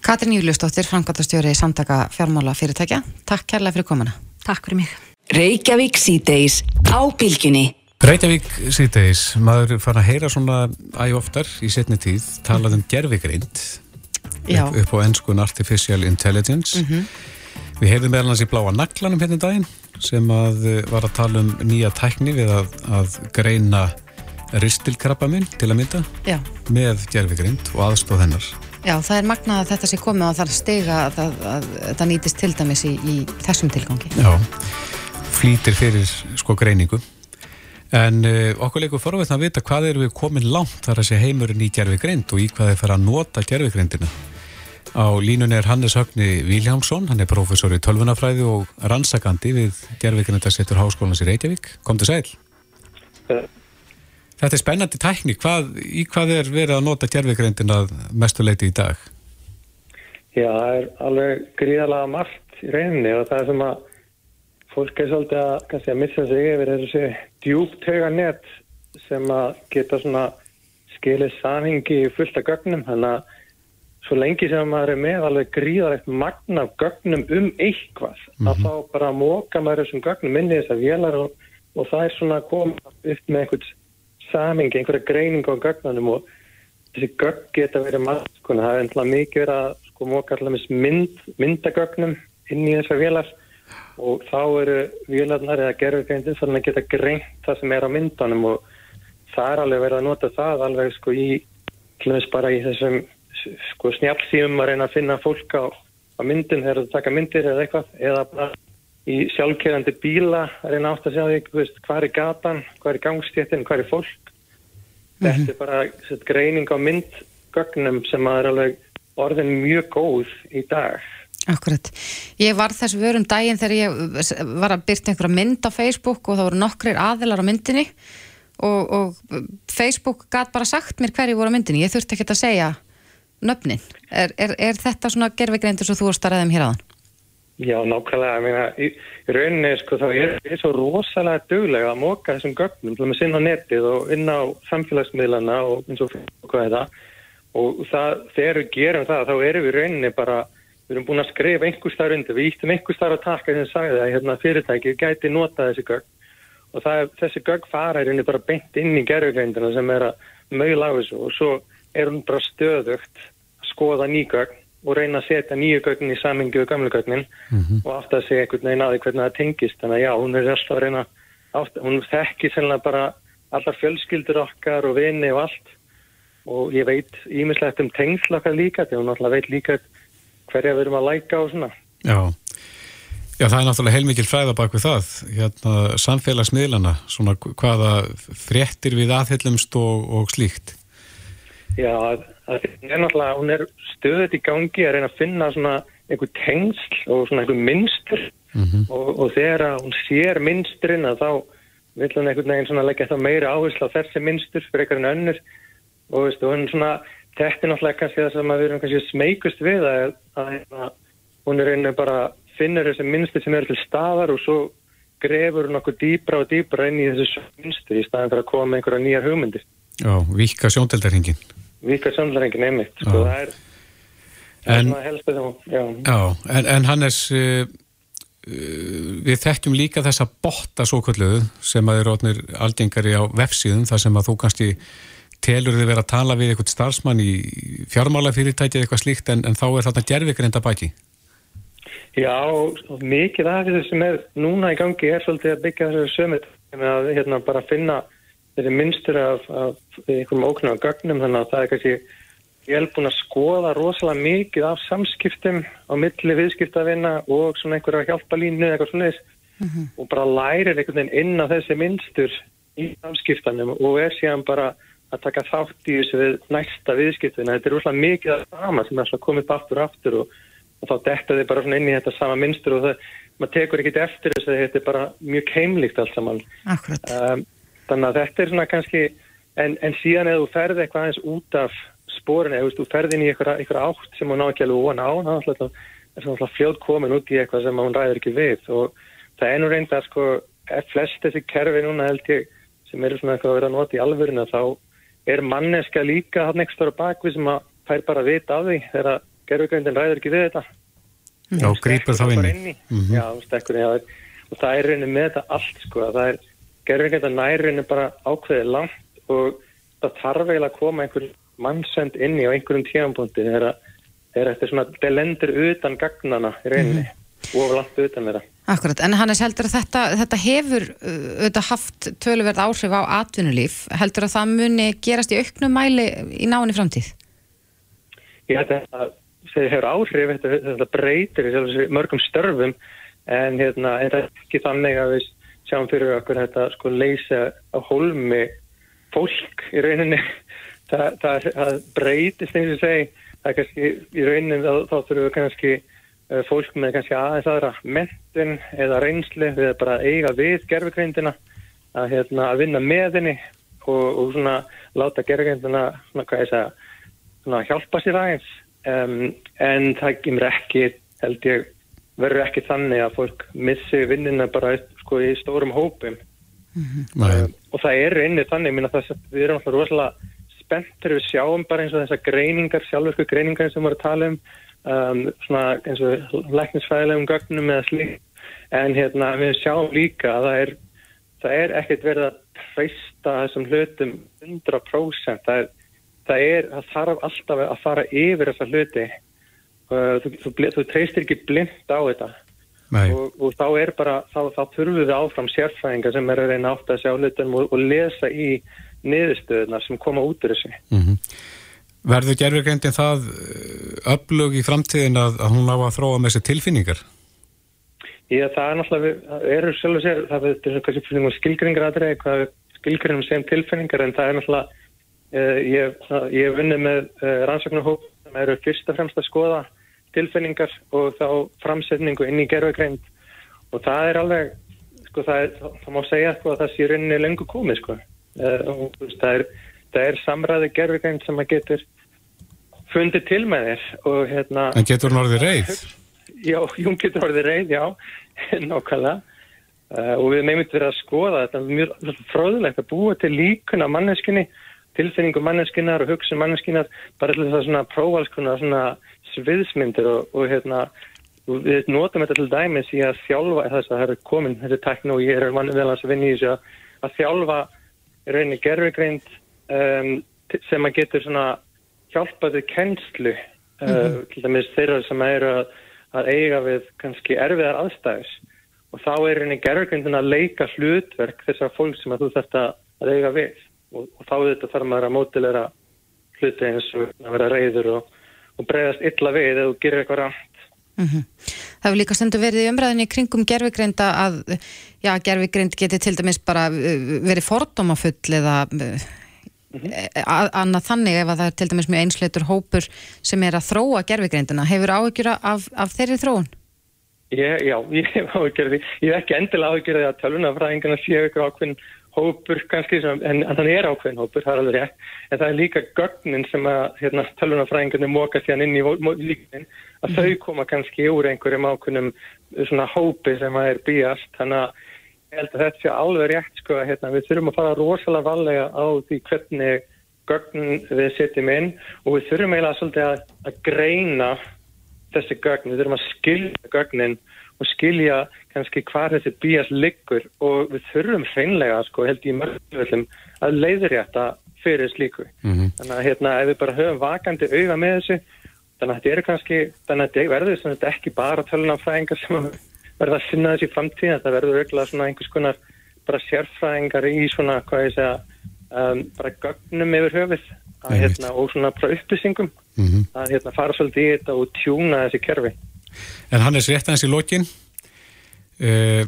Katrin Júliusdóttir, framkvæmtastjóri samtaka fjármála fyrirtækja. Takk kærlega fyrir komuna. Takk fyrir mig. Reykjavík síðdeis á bylginni. Reykjavík síðdeis, maður fara að heyra svona æg oftar í setni tíð talað um gerfigreind upp, upp á ennskun Artificial Intelligence. Mm -hmm. Við hefðum meðal hans í bláa naglanum hérna í daginn sem að eh, var að tala um nýja tækni við að, að greina ristilkrabba minn til að mynda Já. með gerfigreind og aðstóð hennar. Já, það er magnað að þetta sé komið og það er stiga að, að, að þetta nýtist til dæmis í, í þessum tilgangi. Já, flýtir fyrir sko greiningu. En uh, okkur leikur forveitt að vita hvað eru við komin langt þar að sé heimurinn í gerfigreind og í hvað þeir fara að nota gerfigreindina. Á línunni er Hannes Högni Viljámsson, hann er professor í tölvunafræði og rannsakandi við gerðvikinundarsettur Háskólans í Reykjavík. Kom til sæl. Uh. Þetta er spennandi tækni. Hvað, í hvað er verið að nota gerðvikreindina mestu leiti í dag? Já, það er alveg gríðalega margt í reyninni og það er sem að fólk er svolítið að, kannski, að missa sig yfir þessu djúptauga net sem að geta svona skilið samhingi fullt af gögnum. Þannig að svo lengi sem maður er með alveg gríðarlegt magna gögnum um eitthvað mm -hmm. að mhm. þá bara móka maður þessum gögnum inn í þess að vélar og, og það er svona að koma upp með einhvers samingi, einhverja greining á gögnunum og þessi gögn geta verið sko, það er ennlega mikið verið að sko móka allaveg mynd, myndagögnum inn í þessar vélar og þá eru vélarnar eða gerðurgreindin þannig að geta greint það sem er á myndunum og það er alveg verið að nota það alveg sko í, hlumist bara í þessum sko snjálfsíum að reyna að finna fólk á, á myndin þegar það taka myndir eða eitthvað eða bara í sjálfkerrandi bíla að reyna átt að sjá því hvað er gatan, hvað er gangstéttin, hvað er fólk mm -hmm. þetta er bara set, greining á myndgögnum sem að er alveg orðin mjög góð í dag Akkurat. Ég var þess vörum daginn þegar ég var að byrta einhverja mynd á Facebook og það voru nokkrir aðilar á myndinni og, og Facebook gæt bara sagt mér hverju voru á myndinni, ég þurfti ekki að segja nöfnin. Er, er, er þetta svona gerfigreindur sem þú starðum hér aðan? Já, nákvæmlega. Ég meina, í, í rauninni, sko, þá er það svo rosalega döglega að móka þessum gögnum, og með sinna á netið og inn á samfélagsmiðlana og eins og hvað er það. Og það, þegar við gerum það, þá erum við rauninni bara, við erum búin að skrifa einhver starf undir, við íttum einhver starf að taka sem sagði að hérna, fyrirtækið gæti nota þessi gögn. Og það, þessi gögn fara í rauninni bara beint inn í gerfugreindina sem er að mögla á þessu og svo er hún bara stöðugt að skoða nýgögn og reyna að setja nýju gögnin í samhengi við gamlu gögnin mm -hmm. og aftur að segja einhvern veginn aðeins hvernig það tengist. Þannig að já, hún er alltaf að reyna, aftur, hún þekkir sennilega bara allar fjölskyldur okkar og vini og allt og ég veit ímislegt um tengsl okkar líka því hún alltaf veit líka hverja við erum að læka og svona. Já, já það er náttúrulega heilmikil fræða bak við það, hérna samfélagsmiðlana, svona hvaða fréttir við aðhellumst og, og slíkt. Já, það er náttúrulega, hún er stöðet í gangi að reyna að finna svona einhver tengsl og svona einhver minnstur mm -hmm. og, og þegar hún sér minnsturinn að þá vil hún einhvern veginn svona leggja það meira áherslu á þessi minnstur fyrir einhvern önnur og veist, hún svona, þetta er náttúrulega kannski það sem við erum kannski smækust við að, að, að hún er reyna bara finnur þessi minnstur sem eru til staðar og svo grefur hún okkur dýbra og dýbra inn í þessu minnstur í staðan fyrir að koma með einhverja nýjar hugmyndir. Já, vika sjóndeldarhingin. Vika sjóndeldarhingin, einmitt, sko, það er En, já. Já, en, en Hannes, uh, við þekkjum líka þessa botta svo kalluðu sem að ótnir algengari á vefsíðum þar sem að þú kannski telur þið verið að tala við eitthvað starfsmann í fjármálafyrirtæki eða eitthvað slíkt en, en þá er þarna gerðvikar enda baki. Já, og mikið af þessu sem er núna í gangi er svolítið að byggja þessu sömur með að hérna, bara finna þessi minnstur af, af einhverjum óknum af gögnum þannig að það er kannski ég er búin að skoða rosalega mikið af samskiptum á milli viðskiptavina og svona einhverja hjálpalínu eða eitthvað svona mm -hmm. og bara lærir einhvern veginn inn á þessi minnstur í samskiptanum og er síðan bara að taka þátt í þessu við næsta viðskiptuna. Þetta er rosalega mikið af sama sem er alltaf komið upp aftur og aftur og og þá detta þið bara inn í þetta sama minnstur og það, maður tekur ekkit eftir þess að þetta er bara mjög keimlíkt allt saman. Um, þannig að þetta er svona kannski en, en síðan eða þú ferði eitthvað aðeins út af spórin eða þú ferði inn í eitthvað átt sem hún ná ekki alveg óan á það er svona fljóð komin út í eitthvað sem hún ræður ekki við. Og það er nú reynda að sko flest þessi kerfi núna held ég sem eru svona eitthvað að vera að nota í alvörina þá er manneska líka hann ekstra bakvið sem að fær bara vita af því þegar gerðugöndin ræður ekki við þetta Já, grýpur þá inni, inni. Mm -hmm. Já, stekkur, já, og það er raunin með þetta allt sko, það er gerðugöndin nærinu bara ákveðið langt og það þarf eiginlega að koma einhver mannsend inni á einhverjum tíanbúndi þegar þetta er svona, það lendur utan gagnana í rauninni mm -hmm. og langt utan þeirra Akkurat, en Hannes heldur að þetta, þetta hefur auðvitað haft töluverð áhrif á atvinnulíf, heldur að það muni gerast í auknum mæli í náinni framtíð? Já, þetta hefur áhrif, þetta, þetta breytir í mörgum störfum en hérna, þetta er ekki þannig að við sjáum fyrir okkur þetta sko leysa á hólmi fólk í rauninni það, það, það breytist eins og segi það er kannski í rauninni þá, þurfum við kannski uh, fólk með kannski aðeins aðra mentin eða reynsli við bara eiga við gerfugreindina að, hérna, að vinna með henni og, og svona láta gerfugreindina svona hvað ég segja svona hjálpa sér aðeins um, en það kemur ekki held ég verður ekki þannig að fólk missi vinnina bara sko í stórum hópum mm -hmm. um, og það er einnig þannig minna, það, við erum alltaf rosalega spenntur við sjáum bara eins og þessar greiningar sjálfurku greiningar sem við erum að tala um um, svona eins og læknisfæðilegum gögnum eða slík en hérna við sjáum líka að það er það er ekkert verið að treysta þessum hlutum 100% það er það er, það þarf alltaf að fara yfir þessa hluti. Uh, þú, þú, þú treystir ekki blind á þetta. Og, og þá er bara þá, þá þurfum við áfram sérfræðinga sem er að reyna átt að sjá hlutum og, og lesa í niðurstöðuna sem koma út úr þessu. Mm -hmm. Verður gerðurgreindin það öflug uh, í framtíðin að, að hún á að þróa með þessi tilfinningar? Já, það er náttúrulega, það eru sjálf og sér, það er skilgringar aðrið, hvað skilgrinum sem tilfinningar en það er náttúrulega Eh, ég hef vunnið með eh, rannsóknarhóp sem eru fyrst og fremst að skoða tilfinningar og þá framsetningu inn í gerðugreind og það er alveg, sko það, er, það má segja sko að það sé rauninni lengur komið sko eh, og það er, það er samræði gerðugreind sem að getur fundið til með þér og hérna... En getur hún orðið reyð? Já, hún getur orðið reyð, já, (laughs) nokkala uh, og við nefndum verið að skoða þetta mjög fróðilegt að búa til líkuna manneskinni tilfinningu manneskinar og hugsun manneskinar bara til þess að svona prófa alls konar svona sviðsmyndir og, og hérna við notum þetta til dæmis í að þjálfa þess að það er komin þessi tekno og ég er mann vel að vinna í þessu að, þjálfa rauninni gerfugreind um, sem að getur hjálpaðu kennslu uh, mm -hmm. til dæmis þeirra sem eru að, að eiga við kannski erfiðar aðstæðis og þá er rauninni gerfugreindin að leika hlutverk þessar fólk sem að þú þarfst að eiga við og, og þá þetta þarf maður að mótilera hluti eins og að vera reyður og, og breyðast illa við eða þú gerir eitthvað rætt. Mm -hmm. Það hefur líka stundu verið í umræðinni kringum gerfigreinda að já, gerfigreind geti til dæmis bara uh, verið fordómafull eða mm -hmm. annað þannig ef það er til dæmis mjög einsleitur hópur sem er að þróa gerfigreindina. Hefur áhyggjura af, af þeirri þróun? Ég, já, (laughs) ég hef áhyggjura því. Ég hef ekki endilega áhyggjura því að tölunafræðingarna séu ykkur ákveðin hópur kannski, sem, en, en þannig er ákveðin hópur, það er alveg rétt, en það er líka gögnin sem að hérna, tölunafræðingarnir móka sér inn í líknin, að mm. þau koma kannski úr einhverjum ákveðnum svona hópi sem að er bíast, þannig að ég held að þetta sé alveg rétt sko að hérna, við þurfum að fara rosalega valega á því hvernig gögn við setjum inn og við þurfum eiginlega svolítið að, að greina þessi gögn, við þurfum að skilja gögnin og skilja kannski hvað þessi bías liggur og við þurfum hreinlega, sko, held ég mörgum að leiðrétta fyrir slíku. Mm -hmm. Þannig að hérna, ef við bara höfum vakandi auða með þessu þannig að þetta eru kannski, þannig að þetta verður þetta ekki bara tölunafræðingar sem verða að sinna þessi framtíð, þetta verður auðvitað svona einhvers konar bara sérfræðingar í svona, hvað ég segja, um, bara gögnum yfir höfuð að, hérna, og svona bara upplýsingum mm -hmm. að hérna, fara svolítið í þetta og tjúna þessi kerfi. En hann er rétt aðeins í lokin. Uh,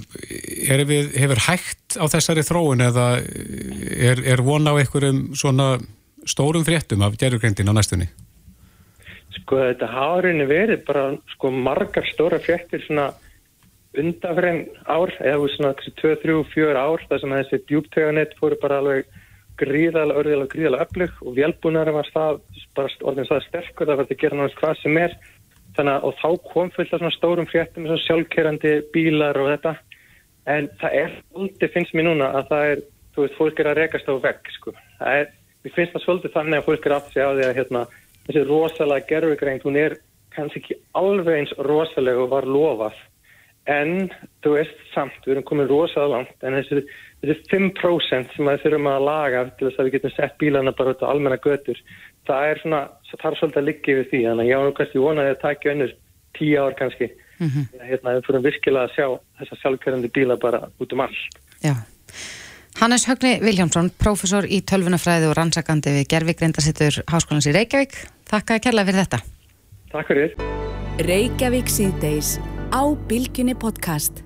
við, hefur hægt á þessari þróun eða er, er von á einhverjum svona stórum fréttum af gerðurgrindin á næstunni? Sko þetta hárinu verið bara sko margar stóra fréttir svona undanferðin ár eða svona 2, 3, 4 ár þar sem þessi djúptöganett fóru bara alveg gríðalega, örðilega, gríðalega öflug og velbúnarum var það bara orðin það sterkur það verði að gera náttúrulega hvað sem er. Þannig að og þá kom fullt af svona stórum fréttum svona sjálfkerrandi bílar og þetta. En það er aldrei finnst mér núna að það er, þú veist, fólk er að rekast á vegg sko, það er Mér finnst það svolítið þannig að fólk er aftur sig á því að hérna, þessi rosalega gerfugreint, hún er kannski ekki alveg eins rosalega og var lofað. En þú veist samt, við erum komið rosalega langt, en þessi, þessi 5% sem við þurfum að laga til þess að við getum sett bílana bara út á almenna götur, það er svona, það þarf svolítið að liggja við því. Þannig að ég á kannski vonaði að takja önnur tíu ár kannski. Mm -hmm. Hérna, við fyrir virkilega að sjá þessa sjálfkjörandi bíla bara út um allt. Já. Hannes Högni Viljámsson, profesor í tölvunafræði og rannsakandi við Gervík reyndarsittur Háskólans í Reykjavík. Takk að kella fyrir þetta. Takk fyrir. Reykjavík síðdeis á Bilginni podcast.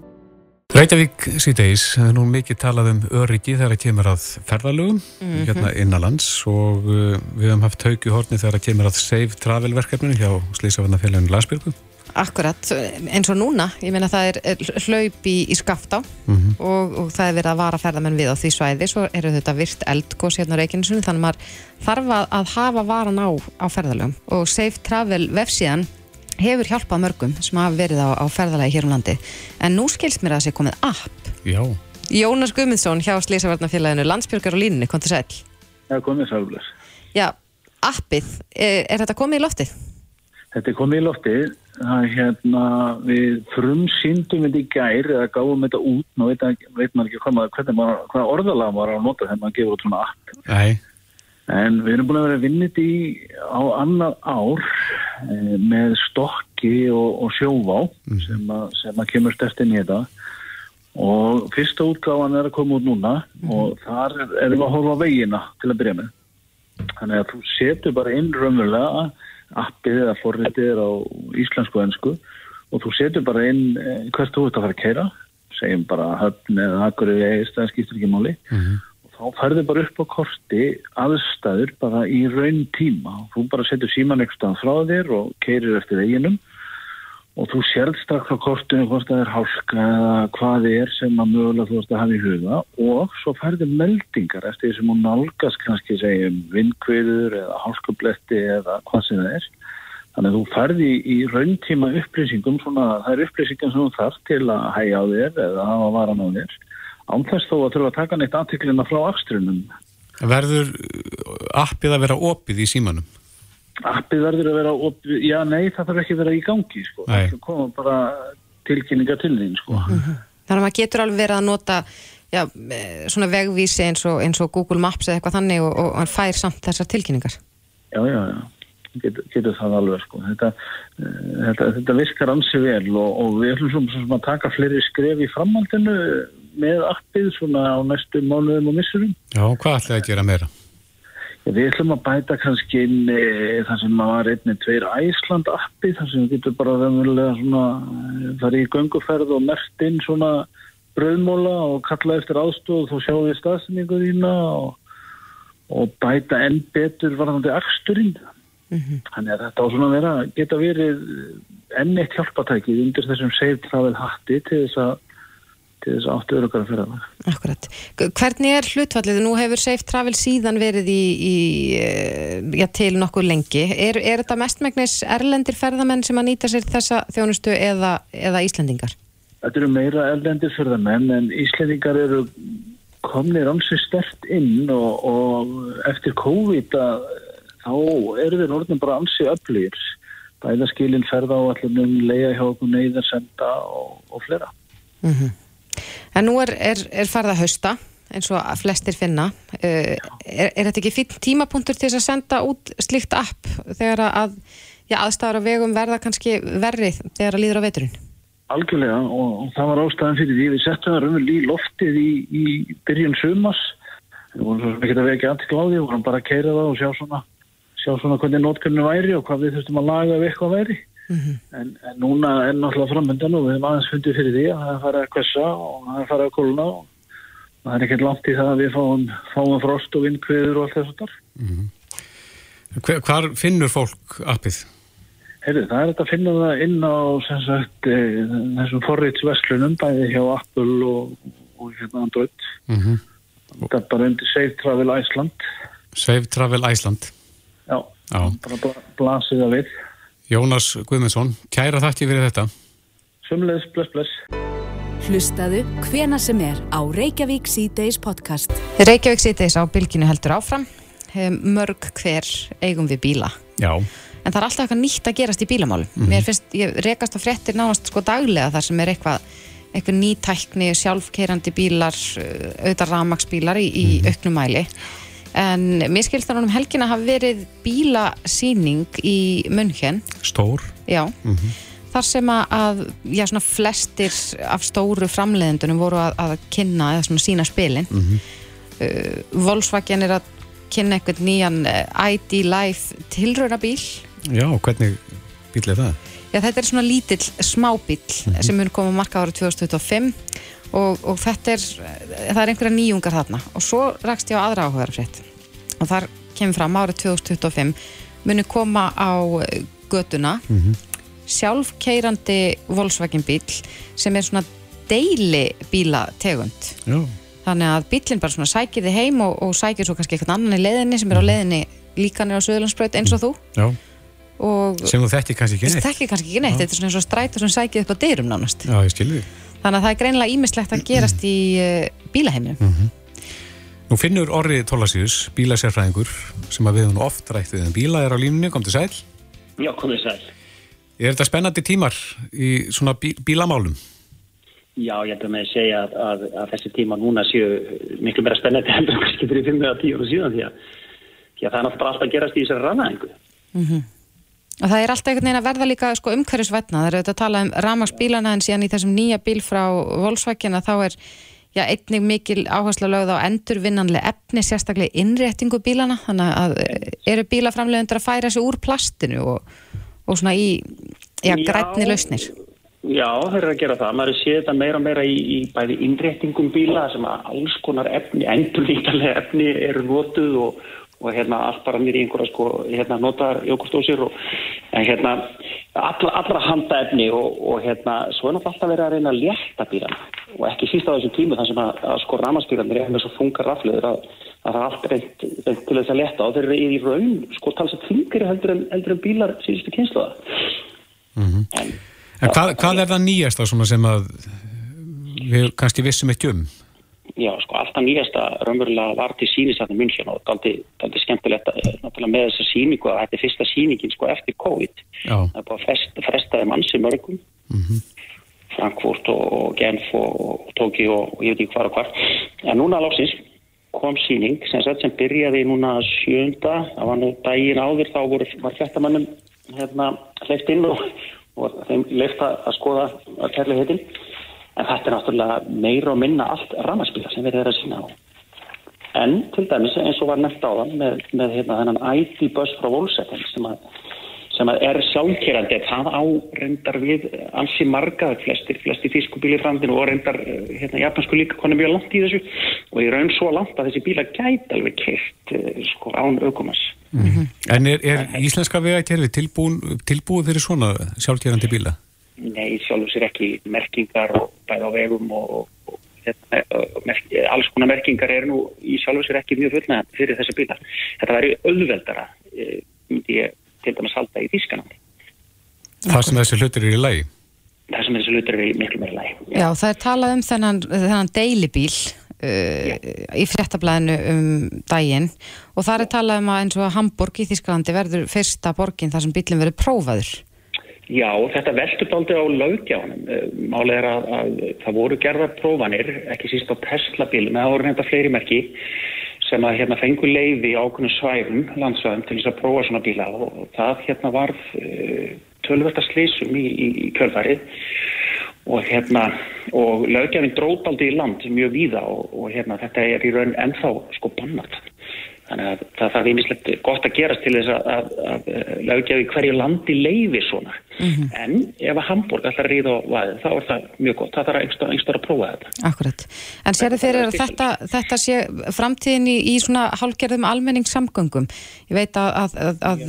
Reykjavík síðdeis, það er nú mikið talað um öryggi þegar það kemur að ferðalögum mm -hmm. hérna innanlands og uh, við hefum haft haug í horni þegar það kemur að Save Travel verkefninu hjá Slísafannafélaginu Lasbjörgum. Akkurat, eins og núna, ég meina það er hlaup í, í skaftá mm -hmm. og, og það er verið að vara ferðamenn við á því svæði, svo eru þetta virt eldgós hérna á Reykjanesunum, þannig að maður þarf að, að hafa varan á, á ferðalögum og Safe Travel vefsíðan hefur hjálpað mörgum sem hafa verið á, á ferðalagi hér um landi, en nú skilst mér að það sé komið app. Já. Jónas Guðmundsson hjá Slísavarnafélaginu Landsbjörgar og Línni, kom til sæl. Já, komið sælbless. Já, appið, er, er þetta komið í loftið? Þetta er komið í loftið að hérna við frumsýndum þetta í gær eða gáðum þetta út, ná veit, veit maður ekki hvað, maður, hvað orðalega maður á að nota þegar maður gefur út svona app. Nei. En við erum búin að vera vinnit í á annað ár e, með stokki og, og sjóvá mm. sem, að, sem að kemur stertinn í þetta og fyrsta útgáðan er að koma út núna mm. og þar erum við að horfa veginna til að byrja með. Þannig að þú setur bara inn raunverulega appið eða forritið er á íslensku og ennsku og þú setur bara inn eh, hvert þú ert að fara að keira segjum bara höfn eða akkur eða eist það skiptir ekki máli mm -hmm. Þá ferður bara upp á korti aðstæður bara í raun tíma. Þú bara setur síman eitthvað frá þér og keirir eftir veginum og þú sérð strax á kortinu hvort það er hálka eða hvað er sem að mögulega þú ert að hafa í huga og svo færður meldingar eftir því sem hún nálgast kannski segjum vindkviður eða hálkubletti eða hvað sem það er. Þannig að þú færði í rauntíma upplýsingum svona það er upplýsingum sem þú þarf til að hægja á þér eða hafa varan á þér ánþess þó að þurfa að taka neitt aðtiklina frá afstrunum Verður appið að vera opið í símanum? appið verður að vera opið, já nei það þarf ekki að vera í gangi sko, það koma bara tilkynninga til þín sko. Mm -hmm. Þannig að maður getur alveg verið að nota já, svona vegvísi eins og, eins og Google Maps eða eitthvað þannig og, og hann fær samt þessar tilkynningar Já, já, já getur, getur það alveg sko þetta, þetta, þetta virkar ansi vel og, og við ætlum svona, svona að taka fleiri skref í framhaldinu með appið svona á næstu mánuðum og missurum Já, hvað ætlaði að gera meira? Við ætlum að bæta kannski inn e, þar sem maður var einni tveir Æsland appi þar sem við getum bara veðmulega svona eh, farið í gönguferð og mert inn svona bröðmóla og kalla eftir aðstóð og þá sjáum við staðsendingu þína og, og bæta enn betur varðandi aksturinn. Mm -hmm. Þannig að þetta á svona vera geta verið enn eitt hjálpatækið undir þessum seilt hraðið hatti til þess að til þess að fyrir það. Akkurat. Hvernig er hlutfallið? Nú hefur Safe Travel síðan verið í, í eh, já, til nokkuð lengi. Er, er þetta mestmægnis erlendir ferðamenn sem að nýta sér þessa þjónustu eða, eða Íslendingar? Þetta eru meira erlendir ferðamenn en Íslendingar eru komnir ansið stert inn og, og eftir COVID að, þá eru þeir orðin bara ansið öflýr. Bæðaskilin ferða á allunum, leiða hjá okkur neyðar senda og, og flera. Mhm. Mm En nú er, er, er farða hausta eins og flestir finna. Uh, er, er þetta ekki fyrir tímapunktur til þess að senda út slikt app þegar að já, aðstæður á vegum verða kannski verrið þegar að líður á veturinn. Algjörlega og, það var ástæðan fyrir því við settum það raunvel í loftið í, í byrjun sumas við vorum ekki að vekja því við vorum bara að keira það og sjá svona sjá svona hvernig nótkunni væri og hvað við þurftum að laga ef eitthvað væri en, en núna er náttúrulega framöndan og við hefum aðeins fundið fyrir því að það er farið að kvessa og það er farið að kóluna og það er ekkert langt í það að við fáum, fáum frost og vindkviður og allt þess að þar Hver, hvar finnur fólk appið? Heyrðu, það er þetta að finna það inn á sagt, e, þessum forritsverslunum bæði hjá Apple og, og hérna Android Mm -hmm. þetta er bara undir Safe Travel Iceland Save Travel Iceland. já, Já. bara bla, blasið það við Jónas Guðmundsson, kæra þakki fyrir þetta. Sumleðis, bless, bless Hlustaðu hvena sem er á Reykjavík C-Days podcast. Reykjavík sýtis á bylginu heldur áfram. Em, Mörg hver eigum við bíla. Já, En það er alltaf eitthvað nýtt að gerast í bílamálum. Mér finnst, ég rekast á fréttir nánast sko daglega þar sem er eitthvað, eitthvað nýtækni, sjálfkeirandi bílar, uh, auðvitað ramaksbílar í, í auknum mæli. En mér skilst það núna um helgina hafi verið bílasýning í München, stór. já, þar sem að- að, já, svona flestir af stóru framleiðendunum voru að, að kynna eða svona sína spilin. Uh, Volkswagen er að kynna einhvern nýjan uh, ID Life tilraunabíl. Já, hvernig bíl er það? Já, þetta er svona lítill smábíl sem mun koma á marka árið 2025 og, og þetta er það er einhverja nýjungar þarna. Og svo rakst ég á aðra áhugaðarfrétt og þar kemur fram árið 2025 muni koma á eh, götuna. Sjálfkeirandi Volkswagen bíl sem er svona deili bílategund Já. þannig að bílinn bara svona sækir þið heim og, og sækir svo kannski eitthvað annan í leiðinni sem er á leiðinni líka nýra á Suðurlandsbraut eins og þú. Já, og sem þú þekki kannski ekki neitt. kannski ekki neitt, þetta er svona eins og strætur sem sækir upp á dyrum nánast. Já, ég skilði því. Þannig að það er greinlega ímislegt að gerast í uh, bílaheiminum Nú finnur Orri Tólasíus, bílasérfræðingur, sem að við hún oft rætt við en bíla er á línunni, kom til sæl. Já, komið sæl. Er þetta spennandi tímar í svona bí bílamálum? Já, ég ætla með að segja að, að, að þessi tíma núna séu miklu meira spennandi heldur en kannski fyrir 5 eða 10 ára síðan því að, því að það er náttúrulega alltaf að gerast í þessari rannaðingu. Og það er alltaf einhvern veginn að verða líka sko, umhverfisvætna, það er auðvitað að tala um ramagsbílana en síðan í þessum nýja bíl frá Volkswagen að þá er já, einnig mikil áherslu lögð á endurvinnanlega efni, sérstaklega innréttingu bílana, þannig að eh, eru bílaframlegundur að færa sig úr plastinu og, og svona í já, grænni lausnir? Já, það er að gera það. Maður sé þetta meira og meira í, í bæði innréttingum bíla sem að alls konar efni, endurlítalega efni eru notuð og, og hérna allt bara nýri einhverja sko, hérna notar jókustósir og en hérna allra, allra handa efni og, og hérna svo er náttúrulega alltaf verið að reyna að létta bílana og ekki síst á þessum tímu þar sem að, að sko ramaspílanir er með svo fungar rafleður að, að það er allt reynd, reynd til þess að létta og þeir eru í raun sko talsað þingri heldur en, heldur en bílar síðustu kynsluða. En En hvað, hvað er það nýjasta svona sem að við kannski vissum ekki um? Já, sko, alltaf nýjasta raunverulega var til sínisatni München og daldi, daldi skemmtilegt að, náttúrulega með þessa síningu að þetta er fyrsta síningin sko eftir COVID. Já. Það er bara frest, frestaði mannsi mörgum. Frankfurt og, og Genf og, og Tóki og, og ég veit ekki hvar og hvar. En núna lóksins kom síning sem, sagt, sem byrjaði núna sjönda, það var nú daginn áður þá voru, var fjartamannum hérna hleyft inn og, og þeim hleyft að að skoða að kærlega heitin. En þetta er náttúrulega meira og minna allt ramaspíla sem erum að sína á. En til dæmis eins og var nefnt á það með, með hérna, þennan ID-bus frá Volkswagen sem að, sem er sjálfkerandi. Það á reyndar við ansi marga, flestir, flestir þýskubíli framdinu og reyndar eh, hérna, japansku líka konum mjög langt í þessu og ég raun svo langt að þessi bíla gæti alveg keirt sko, án aukumars. En er, er íslenska tilbúin, tilbúið fyrir svona sjálfgerandi bíla? Nei, sjálfur sér ekki merkingar og bæða á vegum og, og, og hérna, og merk, alls konar merkingar eru nú í sjálfur sér ekki mjög fullnægandi fyrir þessa bílar. Þetta væri auðveldara, eh, myndi ég til dæmis halda í Þískanandi. Það sem þessi hlutir eru í lagi? Það sem þessi hlutur er miklu meira læg. Já, það er talað um þennan, þennan deilibíl uh, í fréttablaðinu um daginn og það er talað um að eins og að Hamburg í Þísklandi verður fyrsta borgin þar sem bílinn verður prófaður. Já, þetta veldur daldi á lögjáðanum. Málið er að, að það voru gerðar prófanir, ekki síst á Tesla bílum, það voru nefnda fleiri merki sem að hérna fengu leiði á ákveðnum svæðum, landsvæðum til þess að prófa svona bíla. Og það hérna varð uh, tölverta slísum í, í, í kjölfarið. Og hérna og lögjafinn drópaldi í land mjög víða og, og hérna þetta er í raun ennþá sko bannat þannig að það þarf einmislegt gott að gerast til þess að, að, að lögjafi hverju landi leiði svona Mhm. en ef að Hamburg ætlar að ríða á vaðið þá er það mjög gott, það þarf einhver, einhver að prófa þetta Akkurat. En sérðu fyrir að þetta, þetta sé framtíðin í, í svona hálgerðum almenningssamgöngum. Ég veit að, að, að, að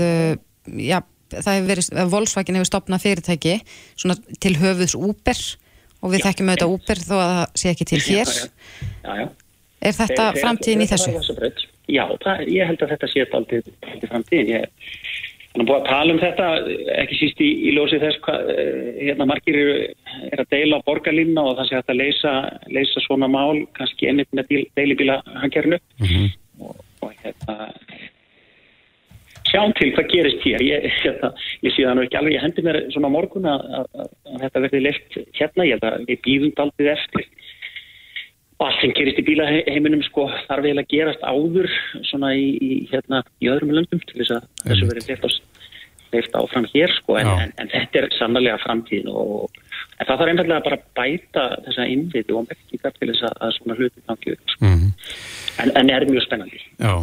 já, það hefur verið, að Volkswagen hefur stopnað fyrirtæki svona til höfuðs Uber og við þekkjum auðvitað Uber þó að það sé ekki til hér. Já, já. Er þetta Þeir- þeir- framtíðin í þeir þessu? fara þessa braut. Já, það, ég held að þetta sé aldrei, aldrei framtíðin. Ég hann er búið að tala um þetta, ekki síst í, í ljósi þess hvað eh, hérna margir eru, er að deila á borgarlínna og það sé hægt að leysa, leysa svona mál, kannski einmitt með deil- deilibíla hangjarnu og, og hérna sjáum til hvað gerist hér ég, (laughs) hérna, ég sé það nú ekki alveg ég hendi mér svona morgun að, að, að, að þetta verði leift hérna, ég held að við býðum daldið eftir og allt sem gerist í bílaheiminum sko þarf eiginlega að gerast áður svona í, í hérna í öðrum löndum til þess að þessu verið leift, áfram hér sko en, en, en þetta er sannlega framtíðin og en það þarf einfallega bara að bæta þessa innviti og merkingar til þess að, svona hluti gangi upp sko. Mhm. en, en er mjög spennandi. Já,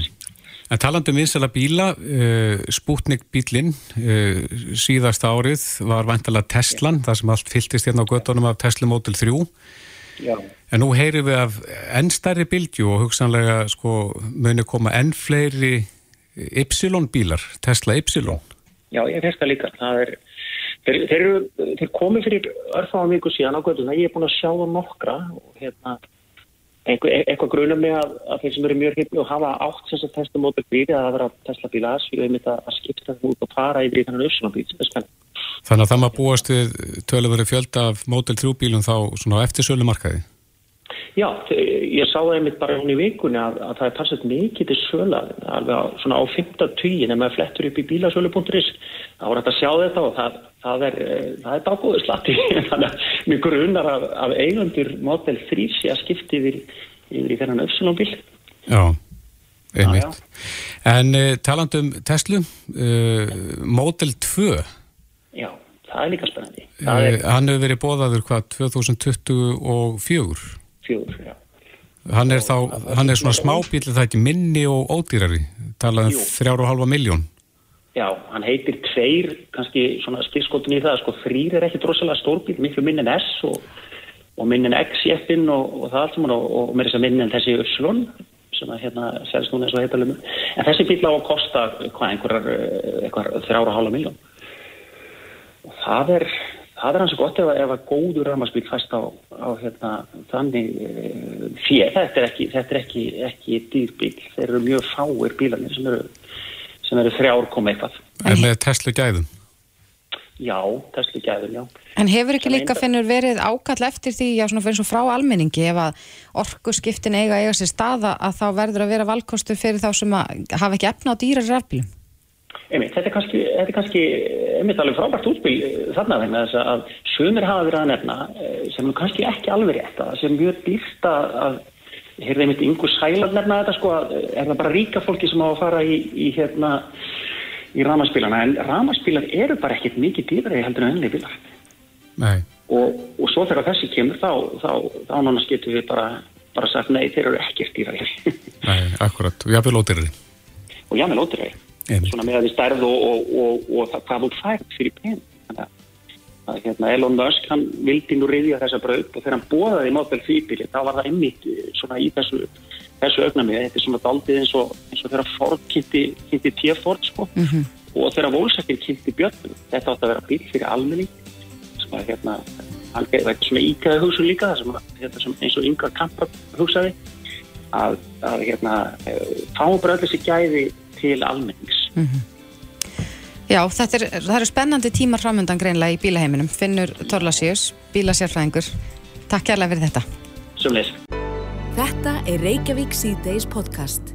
en talandi um vinsala bíla, uh, Sputnik bílinn uh, síðasta árið var vantalega Teslan, það sem allt fylltist hérna á göttunum af Tesla Model 3 Já. en nú heyrim við af enn stærri bílgju og hugsanlega sko muni koma enn fleiri Y bílar, Tesla Y Já, ég finnst það líka. Það er, þeir, þeir, eru, þeir komi fyrir örfáðan viku síðan á göttuna. Ég er búin að sjá það nokkra og hérna, einhver, eitthvað grunum mig að, að þeir sem eru mjög hittni og hafa átt þess að testa mótur bíli að það vera Tesla bíla að svíða einmitt að, að skipta það út og fara yfir í þannig uppsvona bíl. Það spennandi. þannig að það maður búast við töluveri fjölda af Model 3 bílum þá svona á eftirsölu markaði Já, þe- ég sá það einmitt bara hún í vikunni að, að það er passast mikið til söla alveg á, svona á 15 tugi nema að flettur upp í bílasölu.is þá er þetta að sjá þetta og það, það er eh, það er dágóðu slatti. (laughs) Þannig að mjög grunar af, af eigandur Model 3 sé að skipti yfir, yfir í þennan Epsilon bíl Já, einmitt. Já, En uh, talandi um Tesla uh, Model 2 Já, það er líka spennandi. Er uh, hann hefur verið bóðaður hvað 2024 fjögur, já Hann er þá, hann er svona smábíl það er ekki minni og ódýrari talað um Jú. þrjár og halva miljón Já, hann heitir tveir, kannski svona stilskotin í það, sko þrýr er ekki drossalega stórbíl, miklu minn en S og, og minn en X jeppin og, og það allt saman og, og með þess að minn en þessi Upsilon sem að hérna selst núna eins og heitalum. En þessi bíl á að kosta hvað einhverjar, eh, einhverjar þrjára og hálfa miljón. Og það er, það er hans gott ef, að- ef að góður rammarspíl fæst á, á hérna þannig uh, fér. Þetta er ekki, þetta er ekki, ekki dýrbíl. Þeir eru mjög fáir bílarnir sem eru sem eru þrjár koma eitthvað. er með Tesla gæðum Já, Tesla gæður, já. En hefur ekki Það líka finnur verið ákall eftir því, já svona fyrir svo frá almenningi ef að orkuskiptin eiga eiga sér staða að þá verður að vera valkostur fyrir þá sem að hafa ekki efna á dýrar rafbílum? Einmitt, þetta er kannski, þetta er kannski einmitt alveg frábært útspil eh, þarna vegna þess að sumir hafa verið að nefna eh, sem er kannski ekki alveg rétt að sé mjög dýrt að, að heyrði einmitt yngur sælar nefna þetta sko að eh, er það bara ríka fólki sem á að fara í, í hérna í ramaspílana en ramaspílar eru bara ekkit mikið dýrari heldur en ennlega bílar. Nei, og, og svo þegar þessi kemur þá, þá, þá nánast getum við bara, bara sagt nei, þeir eru ekkert dýrari. (laughs) Nei, akkurat. Og jáfnvel ódýrari. Og já, með lótiræði Einmitt. Svona með að við stærð og, og, og, og það, þú fært fyrir pen þannig að, að hérna, Elon Musk hann vildi nú reyðja þessa braut og þegar hann bóðaði Model 3 bíli þá var það einmitt eh, svona í þessu þessu augnamið, þetta er svona daldið eins og, eins og þegar Ford kynnti, T-Ford sko, og þegar Volkswagen kynnti Björn, þetta átti að vera bíl fyrir almenning. Sem að hérna þetta er svona íkæða hugsun líka það sem, hérna, sem eins og yngar kampar hugsaði að, að hérna eh, fáum bara öll þessi gæði til almennings Já, þetta er, það eru spennandi tímar framöndan greinlega í bílaheiminum. Finnur Torlasíus, bílasérfræðingur. Takk kærlega fyrir þetta. sem leys Þetta er Reykjavík C-Days podcast.